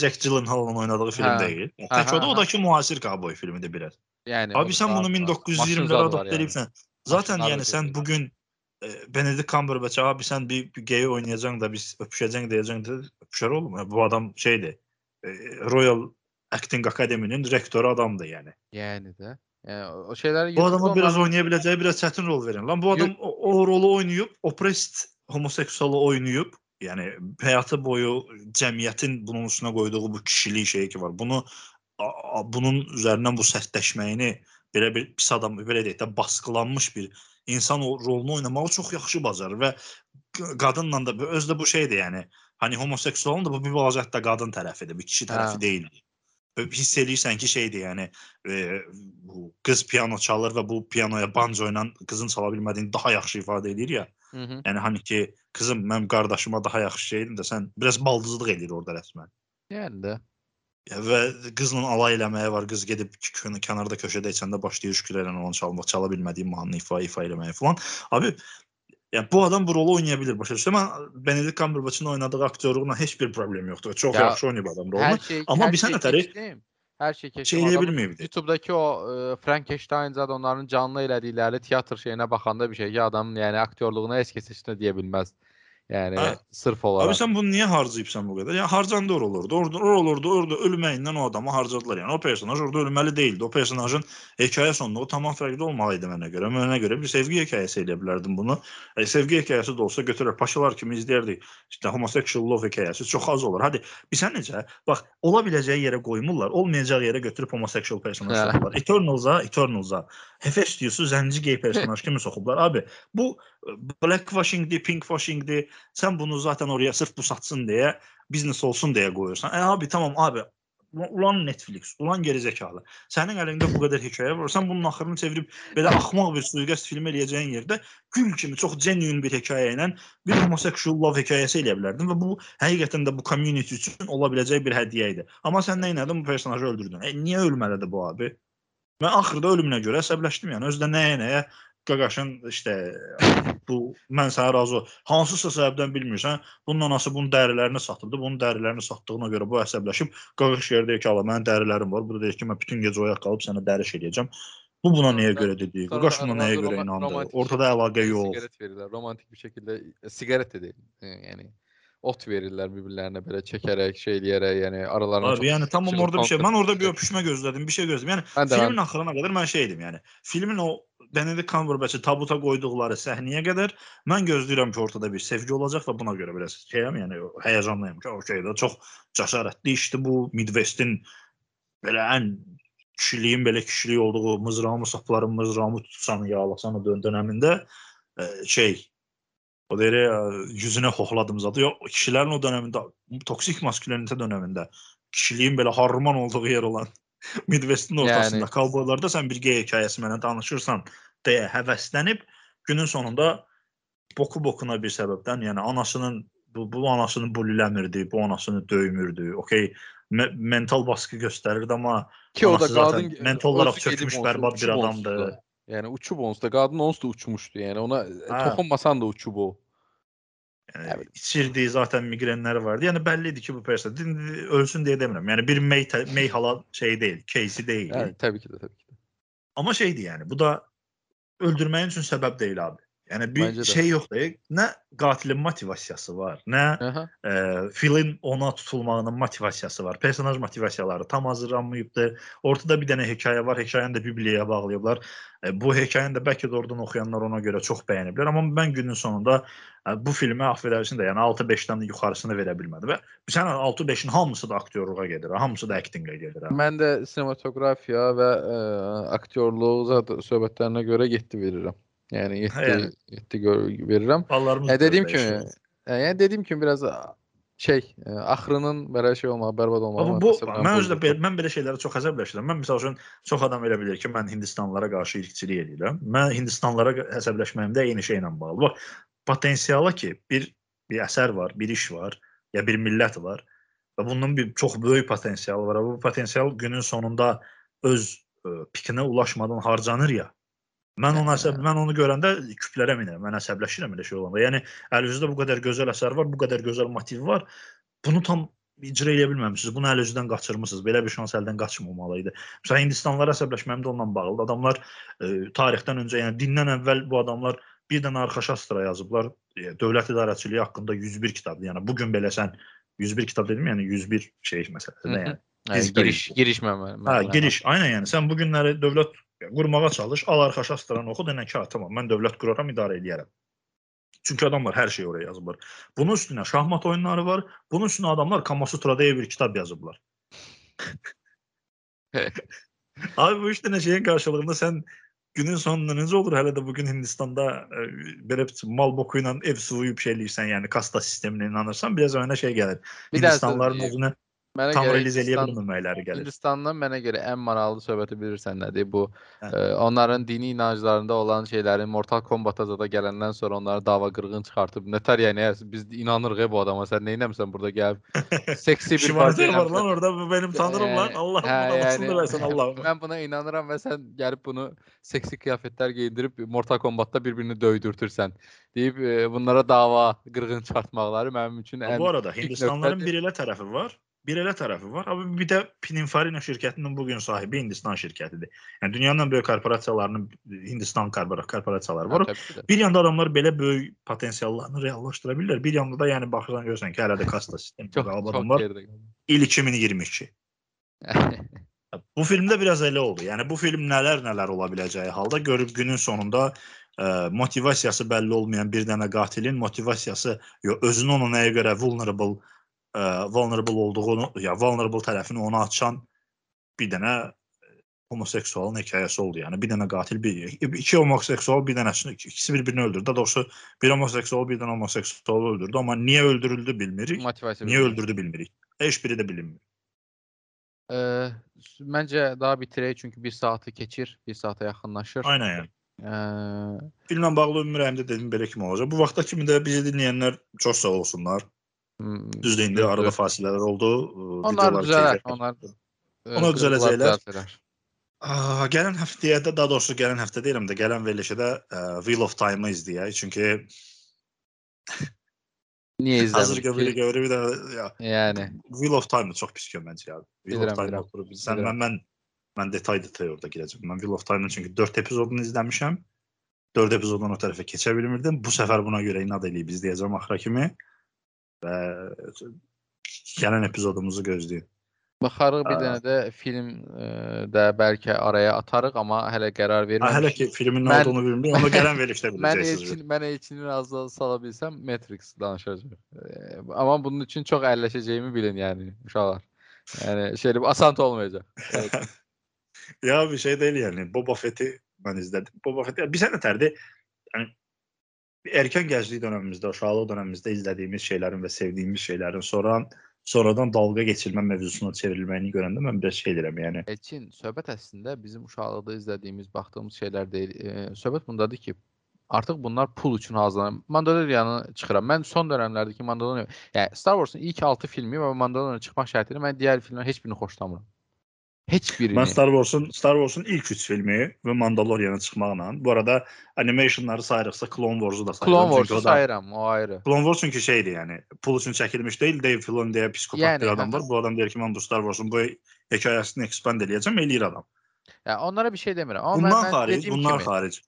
Jack Gyllenhaal'ın oynadığı film Hə. deyil. Hə, Tək o da hə, o da ki müasir kovboy filmidir biraz. Yəni Abi sən bunu 1920-lərə adapte edibsən. Zaten Maşınları yəni sən gedir. bu gün e, Benedict Cumberbatch abi sən bir, bir gay oynayacaqsan da biz öpüşəcəksən deyəcəksən də öpüşər olur mu? Bu adam şeydir. e, Royal Acting Academy-nin direktoru adamdır yəni. Yəni də. Yəni o- şeyləri Bu adama biraz onların- oynaya biləcəyi biraz çətin rol verin. Lan bu adam o, o rolu oynayıb, oppressed homoseksualı oynayıb, yəni həyatı boyu cəmiyyətin bunun üstünə qoyduğu bu kişilik şeyi ki var. Bunu a- bunun üzərindən bu sərtləşməyini belə bir pis adam belə deyək də baskılanmış bir insan o rolunu oynamağı çox yaxşı bacarır və qadınla da bu- özdə bu şeydir yəni. Hani homoseksualın da bu bir balaca hətta qadın tərəfidir, bir kişi tərəfi Hə. deyil. Hiss eləyirsən ki, şeydir yəni e, bu qız piano çalır və bu pianoya banjo ilə qızın çala bilmədiyini daha yaxşı ifadə edir ya. Hı -hı. Yəni hani ki, qızım mənim qardaşıma daha yaxşı şeydim də sən biraz baldızlıq edir orada rəsmən. Yəni də. Ya, və qızla alay eləməyə var. Qız gedib kənarda köşədə içəndə başlayır şükürlərlə onu çalmaq, çala bilmədiyi mahnını ifa ifa eləməyə falan. Abi Yəni bu adam bu rolu oynaya bilər başa düşürsən. Mən Benedict Cumberbatch-ın oynadığı aktyorluqla heç bir problem yoxdur. Çox Ya, yaxşı oynayıb adam rolunu. Hər şey Amma hər bir şey sənətəri keçdim. Hər şey keçdim. şey eləyə Adamın bilməyibdi. YouTube-dakı o e, Frankenstein zad onların canlı elədikləri teatr şeyinə baxanda bir şey ki, adam yəni aktyorluğuna heç kəs heç nə deyə bilməz. Yəni Hə. sırf Abi olaraq. sen bunu niye harcayıpsan bu kadar? Ya harcandı or olurdu. Orada or olurdu. Orada ölümeyinden o adamı harcadılar. Yani o personaj orada ölmeli değildi. O personajın hikaye sonunda o tamam farklı olmalıydı mənə görə. Mənə görə bir sevgi hikayesi elə bilərdim bunu. E, sevgi hikayesi de olsa götürər paşalar kimi izləyərdik. İşte homosexual love hikayesi çok az olur. Hadi bilsən necə? Bax, ola biləcəyi yerə qoymurlar. Olmayacağı yerə götürüb homosexual personaj Hə. soxublar. Eternals'a, Eternals'a Hefestius'u zənci gay personaj kimi soxublar. Abi, bu e, blackwashing'di, Sen bunu zaten oraya sırf bu satsın diye, biznes olsun diye koyuyorsan. E abi tamam abi. Ulan Netflix, ulan gerizekalı. Sənin əlində bu qədər hekayə var. Sən bunun axırını çevirib belə axmaq bir suiqəst film eləyəcəyin yerdə gül kimi çox genuine bir hekayə ilə bir homosexual love hekayəsi eləyə bilərdin və bu həqiqətən də bu community üçün ola biləcək bir hədiyyə idi. Amma sən nə etdin? Bu personajı öldürdün. E niyə ölməlidir bu abi? Mən axırda ölümünə görə əsəbləşdim yəni. Özdə nəyə nəyə qaqaşın işte bu mən sənə razı. Hansısa səbəbdən bilmirsən, bunun anası bunun dərilərini satırdı. Bunun dərilərini satdığına görə bu əsəbləşib qaqaş yerdə ki, "Ala mənim dərilərim var." Bu da deyir ki, "Mən bütün gecə oyaq qalıb sənə dəriş eləyəcəm." Bu buna nəyə görə dedi? Qaqaş buna nəyə görə inandı? Ortada əlaqə yox. Sigaret verirlər. Romantik bir şəkildə e, sigaret də deyil. e, Yəni ot verirlər bir-birlərinə belə çəkərək, şey eləyərək, yəni aralarına Abi yəni tamam orada bir şey. Mən orada bir öpüşmə gözlədim, bir şey gözlədim. Yəni də filmin axırına qədər mən şey idim, yəni filmin o Benedict Cumberbatch-ı tabuta qoyduqları səhnəyə qədər mən gözləyirəm ki, ortada bir sevgi olacaq və buna görə biraz şeyəm, yəni həyəcanlıyam ki, okey də çox cəsarətli işdir bu Midwest-in belə ən kişiliyin belə kişilik olduğu mızrağımı saplarım, mızrağımı tutsan, yağlasan dön dönəmində e, şey o deyir ya, yüzünə hoxladım zadı. Yox, kişilərin o dönəmində toksik maskülenite dönəmində kişiliyin belə harman olduğu yer olan Midwest-in ortasında Yəni- kovboylarda sən bir gay hekayəsi mənə danışırsan deyə həvəslənib günün sonunda boku bokuna bir səbəbdən, yəni anasının bu, bu anasını buliləmirdi, bu anasını döymürdü. Okay, me mental baskı göstərirdi amma ki o da qadın mental olaraq çökmüş bərbad bir adamdı. da. Yəni uçub onsuz da qadın onsuz da uçmuşdu. Yəni ona Hə. toxunmasan da uçub o. Yani evet. içirdiği zaten migrenler vardı. Yani belliydi ki bu Pers'e. Ölsün diye demiyorum. Yani bir May, May hala şey değil. Casey değil. Evet, tabii ki de tabii ki de. Ama şeydi yani bu da öldürmeyen için sebep değil abi. Yəni bir Məncə də. şey yoxdur. Nə qatilin motivasiyası var, nə Aha. e, filin ona tutulmağının motivasiyası var. Personaj motivasiyaları tam hazırlanmayıbdı. Ortada bir dənə hekayə var. Hekayəni də Bibliyaya bağlayıblar. E, bu hekayəni də bəlkə də oradan oxuyanlar ona görə çox bəyəniblər. Amma mən günün sonunda e, bu filmə affedersin də, yəni 6-5-dən yuxarısını verə bilmədi və sən 6-5-in hamısı da aktyorluğa gedir, hamısı da aktinqə gedir. ha. Mən də sinematografiya və ə, aktyorluq zat söhbətlərinə görə 7 verirəm. Yəni 7 Yəni. 7 gör- verirəm. Ballarımız Ya dediyim da kimi, yəni dediyim kimi biraz şey, ə, axırının belə şey olmağı, bərbad olmağı. Bu təsəvvürən mən özdə pozuldu. belə, mən belə şeylərə çox əsəbləşirəm. Mən məsəl üçün çox adam elə bilir ki, mən Hindistanlılara qarşı irqçilik edirəm. Mən Hindistanlılara əsəbləşməyim də eyni şeylə bağlı. Bax, potensiala ki, bir bir əsər var, bir iş var, ya bir millət var və bunun bir çox böyük potensialı var. Bu potensial günün sonunda öz ə, pikinə ulaşmadan harcanır ya. Mən ona əsəb, mən onu görəndə küplərə minirəm. Mən əsəbləşirəm elə şey olanda. Yəni əlinizdə bu qədər gözəl əsər var, bu qədər gözəl motiv var. Bunu tam icra edə bilməmisiniz. Bunu əl özündən qaçırmısınız. Belə bir şans əldən qaçmamalı idi. Məsələn, Hindistanlılara əsəbləşməm də ondan bağlıdır. Adamlar e, tarixdən öncə, yəni dindən əvvəl bu adamlar bir dənə arxaşastra yazıblar. E, dövlət idarəçiliyi haqqında 101 kitabdır. Yəni bu gün belə sən 101 kitab dedim, yəni 101 şey məsələsi Hı nə hı. yəni. Yəni, ezbər giriş idi. giriş məmə. Hə, giriş. Aynen yəni. Sən bu günləri dövlət qurmağa çalış, al arxaşastranı oxu, denən ki, "Ha, tamam, mən dövlət quraram, idarə edərəm. Çünki adamlar hər şeyi oraya yazıblar. Bunun üstünə şahmat oyunları var. Bunun üstünə adamlar Kamasutra deyə bir kitab yazıblar. Abi bu üç dənə şeyin qarşılığında sən günün sonunda necə olur hələ də bugün Hindistanda e, belə bir mal boku ilə ev suvuyub şey eləyirsən, yəni kasta sisteminə inanırsan, biraz önə şey gəlir. Bir Hindistanlıların özünə mənə tam görə realiz eləyə Hindistan- bilməməkləri gəlir. Hindistandan mənə görə ən maraqlı söhbəti bilirsən nədir? Bu Hə. ə, onların dini inanclarında olan şeylərin Mortal Kombat-a zada gələndən sonra onları dava qırğın çıxartıb nətər yəni biz inanırıq e bu adama sən nə etmisən burada gəlib seksi bir Şivanzer parça var eləmisən. lan orada bu benim tanırım lan. Ee, Allah hə, bundan yəni, yəni, versin Allah'ım. Mən buna inanıram və sən gəlib bunu seksi qiyafətlər geyindirib Mortal Kombat-da bir-birini döydürtürsən. Deyib e, bunlara dava qırğın çıxartmaqları mənim üçün ən Bu arada ilk Hindistanların nöqtədir. bir elə tərəfi var. Bir elə tərəfi var. Amma bir də Pininfarina şirkətinin bu gün sahibi Hindistan şirkətidir. Yəni dünyanın ən böyük korporasiyalarının Hindistan korpora- korporasiyaları var. Hə. Bir yanda adamlar belə böyük potensiallarını reallaşdıra bilirlər. Bir yanda da yəni baxırsan görürsən ki, hələ də kasta sistemi Çox, qalıb çox adamlar. İl 2022. Bu filmdə biraz elə oldu. Yəni bu film nələr nələr ola biləcəyi halda görüb günün sonunda ə, motivasiyası bəlli olmayan bir dənə qatilin motivasiyası yo, özünü ona nəyə görə vulnerable ə, vulnerable olduğunu, ya vulnerable tərəfini ona açan bir dənə ə, homoseksualın hekayəsi oldu. Yəni bir dənə qatil bir iki homoseksual bir dənəsini ikisi bir-birini öldürdü. Daha doğrusu bir homoseksual bir dənə homoseksualı öldürdü, amma niyə öldürüldü bilmirik. Motivasiya. Niyə bilmiyorum. öldürdü bilmirik. Heç biri də bilinmir. Ee, məncə daha bitirək çünki 1 saatı keçir, 1 saata yaxınlaşır. Aynen yəni. Ee, Filmlə bağlı ümid edirəm də dedim belə kimi olacaq. Bu vaxta kimi də bizi dinləyənlər çox sağ olsunlar. Hmm, Düzdür indi arada fasilələr oldu. Onlar düzələr, onlar e, Onlar qırıqlar düzələcəklər. gələn həftəyə də daha doğrusu gələn həftə deyirəm də gələn verilişə də ə, Wheel of Time-ı izləyək. Çünki Niyə hazır izləmirik göbülü ki? göbülü bir də ya Yəni Wheel of Time-ı çox pis göməncə ya. Wheel Bilirəm, of Time oturub sən mən mən mən detay detay orada girəcəm. Mən Wheel of Time-ın çünki 4 epizodunu izləmişəm. 4 epizoddan o tərəfə keçə bilmirdim. Bu səfər buna görə inad eləyib izləyəcəm axıra kimi. Və gələn epizodumuzu gözləyin. baxarıq bir dənə də film e, də bəlkə araya atarıq, amma hələ qərar verməmişik. hələ ki filmin nə Mən- olduğunu bilmirik. Onu gələn verilişdə Mən biləcəksiniz. Elçin, mən Elçini razı sala bilsəm Matrix danışacağam. Amma bunun üçün çox əlləşəcəyimi bilin yəni uşaqlar. Yəni şey asan olmayacaq. Evet. Ya bir şey değil yani. Boba Fett'i ben izledim. Boba Fett'i bir sene terdi. Yani bir erken gençlik dönemimizde, uşaqlıq dönemimizde izlediğimiz şeylerin ve sevdiğimiz şeylerin sonra sonradan dalga geçirme mevzusuna çevrilməyini görəndə mən biraz şey deyirəm, yəni Elçin, söhbət əslində bizim uşaqlıqda izlədiyimiz, baxdığımız şeylər deyil. E, söhbət bundadır ki, artıq bunlar pul üçün hazırlanır. Mandaloriyanı çıxıram. Mən son dövrlərdəki Mandaloriya, yəni Star Wars-un ilk 6 filmi və Mandaloriya çıxmaq şərti ilə mən digər filmlərin heç birini xoşlamıram heç birini. Mən Star Wars-un Star Wars-un ilk 3 filmi və Mandalorian-a çıxmaqla, bu arada animationları sayırıqsa Clone Wars-u da sayıram. Clone Wars-u sayıram, o ayrı. Clone Wars çünki şeydir, yəni pul üçün çəkilmiş deyil, Dave Filoni deyə psixopat yəni, bir adam var. Hə. Bu adam deyir ki, mən bu Star Wars-un bu hekayəsini expand eləyəcəm, eləyir adam. Ya yəni, onlara bir şey demirəm. Amma bundan mən, xaric, mən bunlar kimi, xaric.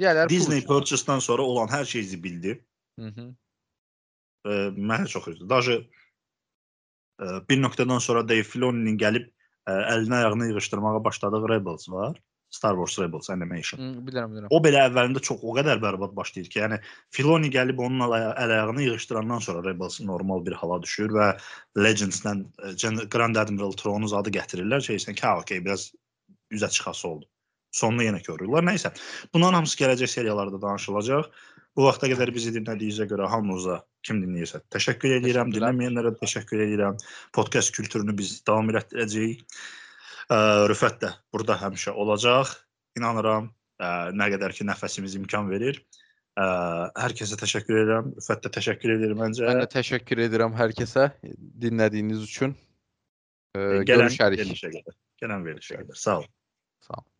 Deyirlər, Disney purchase-dan sonra olan hər şeyi zibildi. Mhm. Mənə çox üzdü. Daşı bir nöqtədən sonra Dave Filoni'nin gəlib əlini ayağını yığışdırmağa başladığı Rebels var. Star Wars Rebels animation. Hı, bilirəm, bilirəm. O belə əvvəlində çox o qədər bərbad başlayır ki, yəni Filoni gəlib onun əl əl ayağını yığışdırandan sonra Rebels normal bir hala düşür və Legends-dən e, Grand Admiral Thrawn adı gətirirlər. Şeysən ki, okey, biraz üzə çıxası oldu. Sonunu yenə görürlər. Nəysə, bunların hamısı gələcək seriyalarda danışılacaq. Bu vaxta qədər bizi dinlədiyinizə görə hamınıza kim dinləyirsə təşəkkür edirəm. Dinləməyənlərə təşəkkür edirəm. Podcast kültürünü biz davam etdirəcəyik. Ə, Rüfət də burada həmişə olacaq. İnanıram, ə, nə qədər ki nəfəsimiz imkan verir. Ə, hər kəsə təşəkkür edirəm. Rüfət də təşəkkür edirəm məncə. Mən də təşəkkür edirəm hər kəsə dinlədiyiniz üçün. Ee, Gələn görüşərik. Gələn verilişə qədər. Sağ ol. Sağ olun.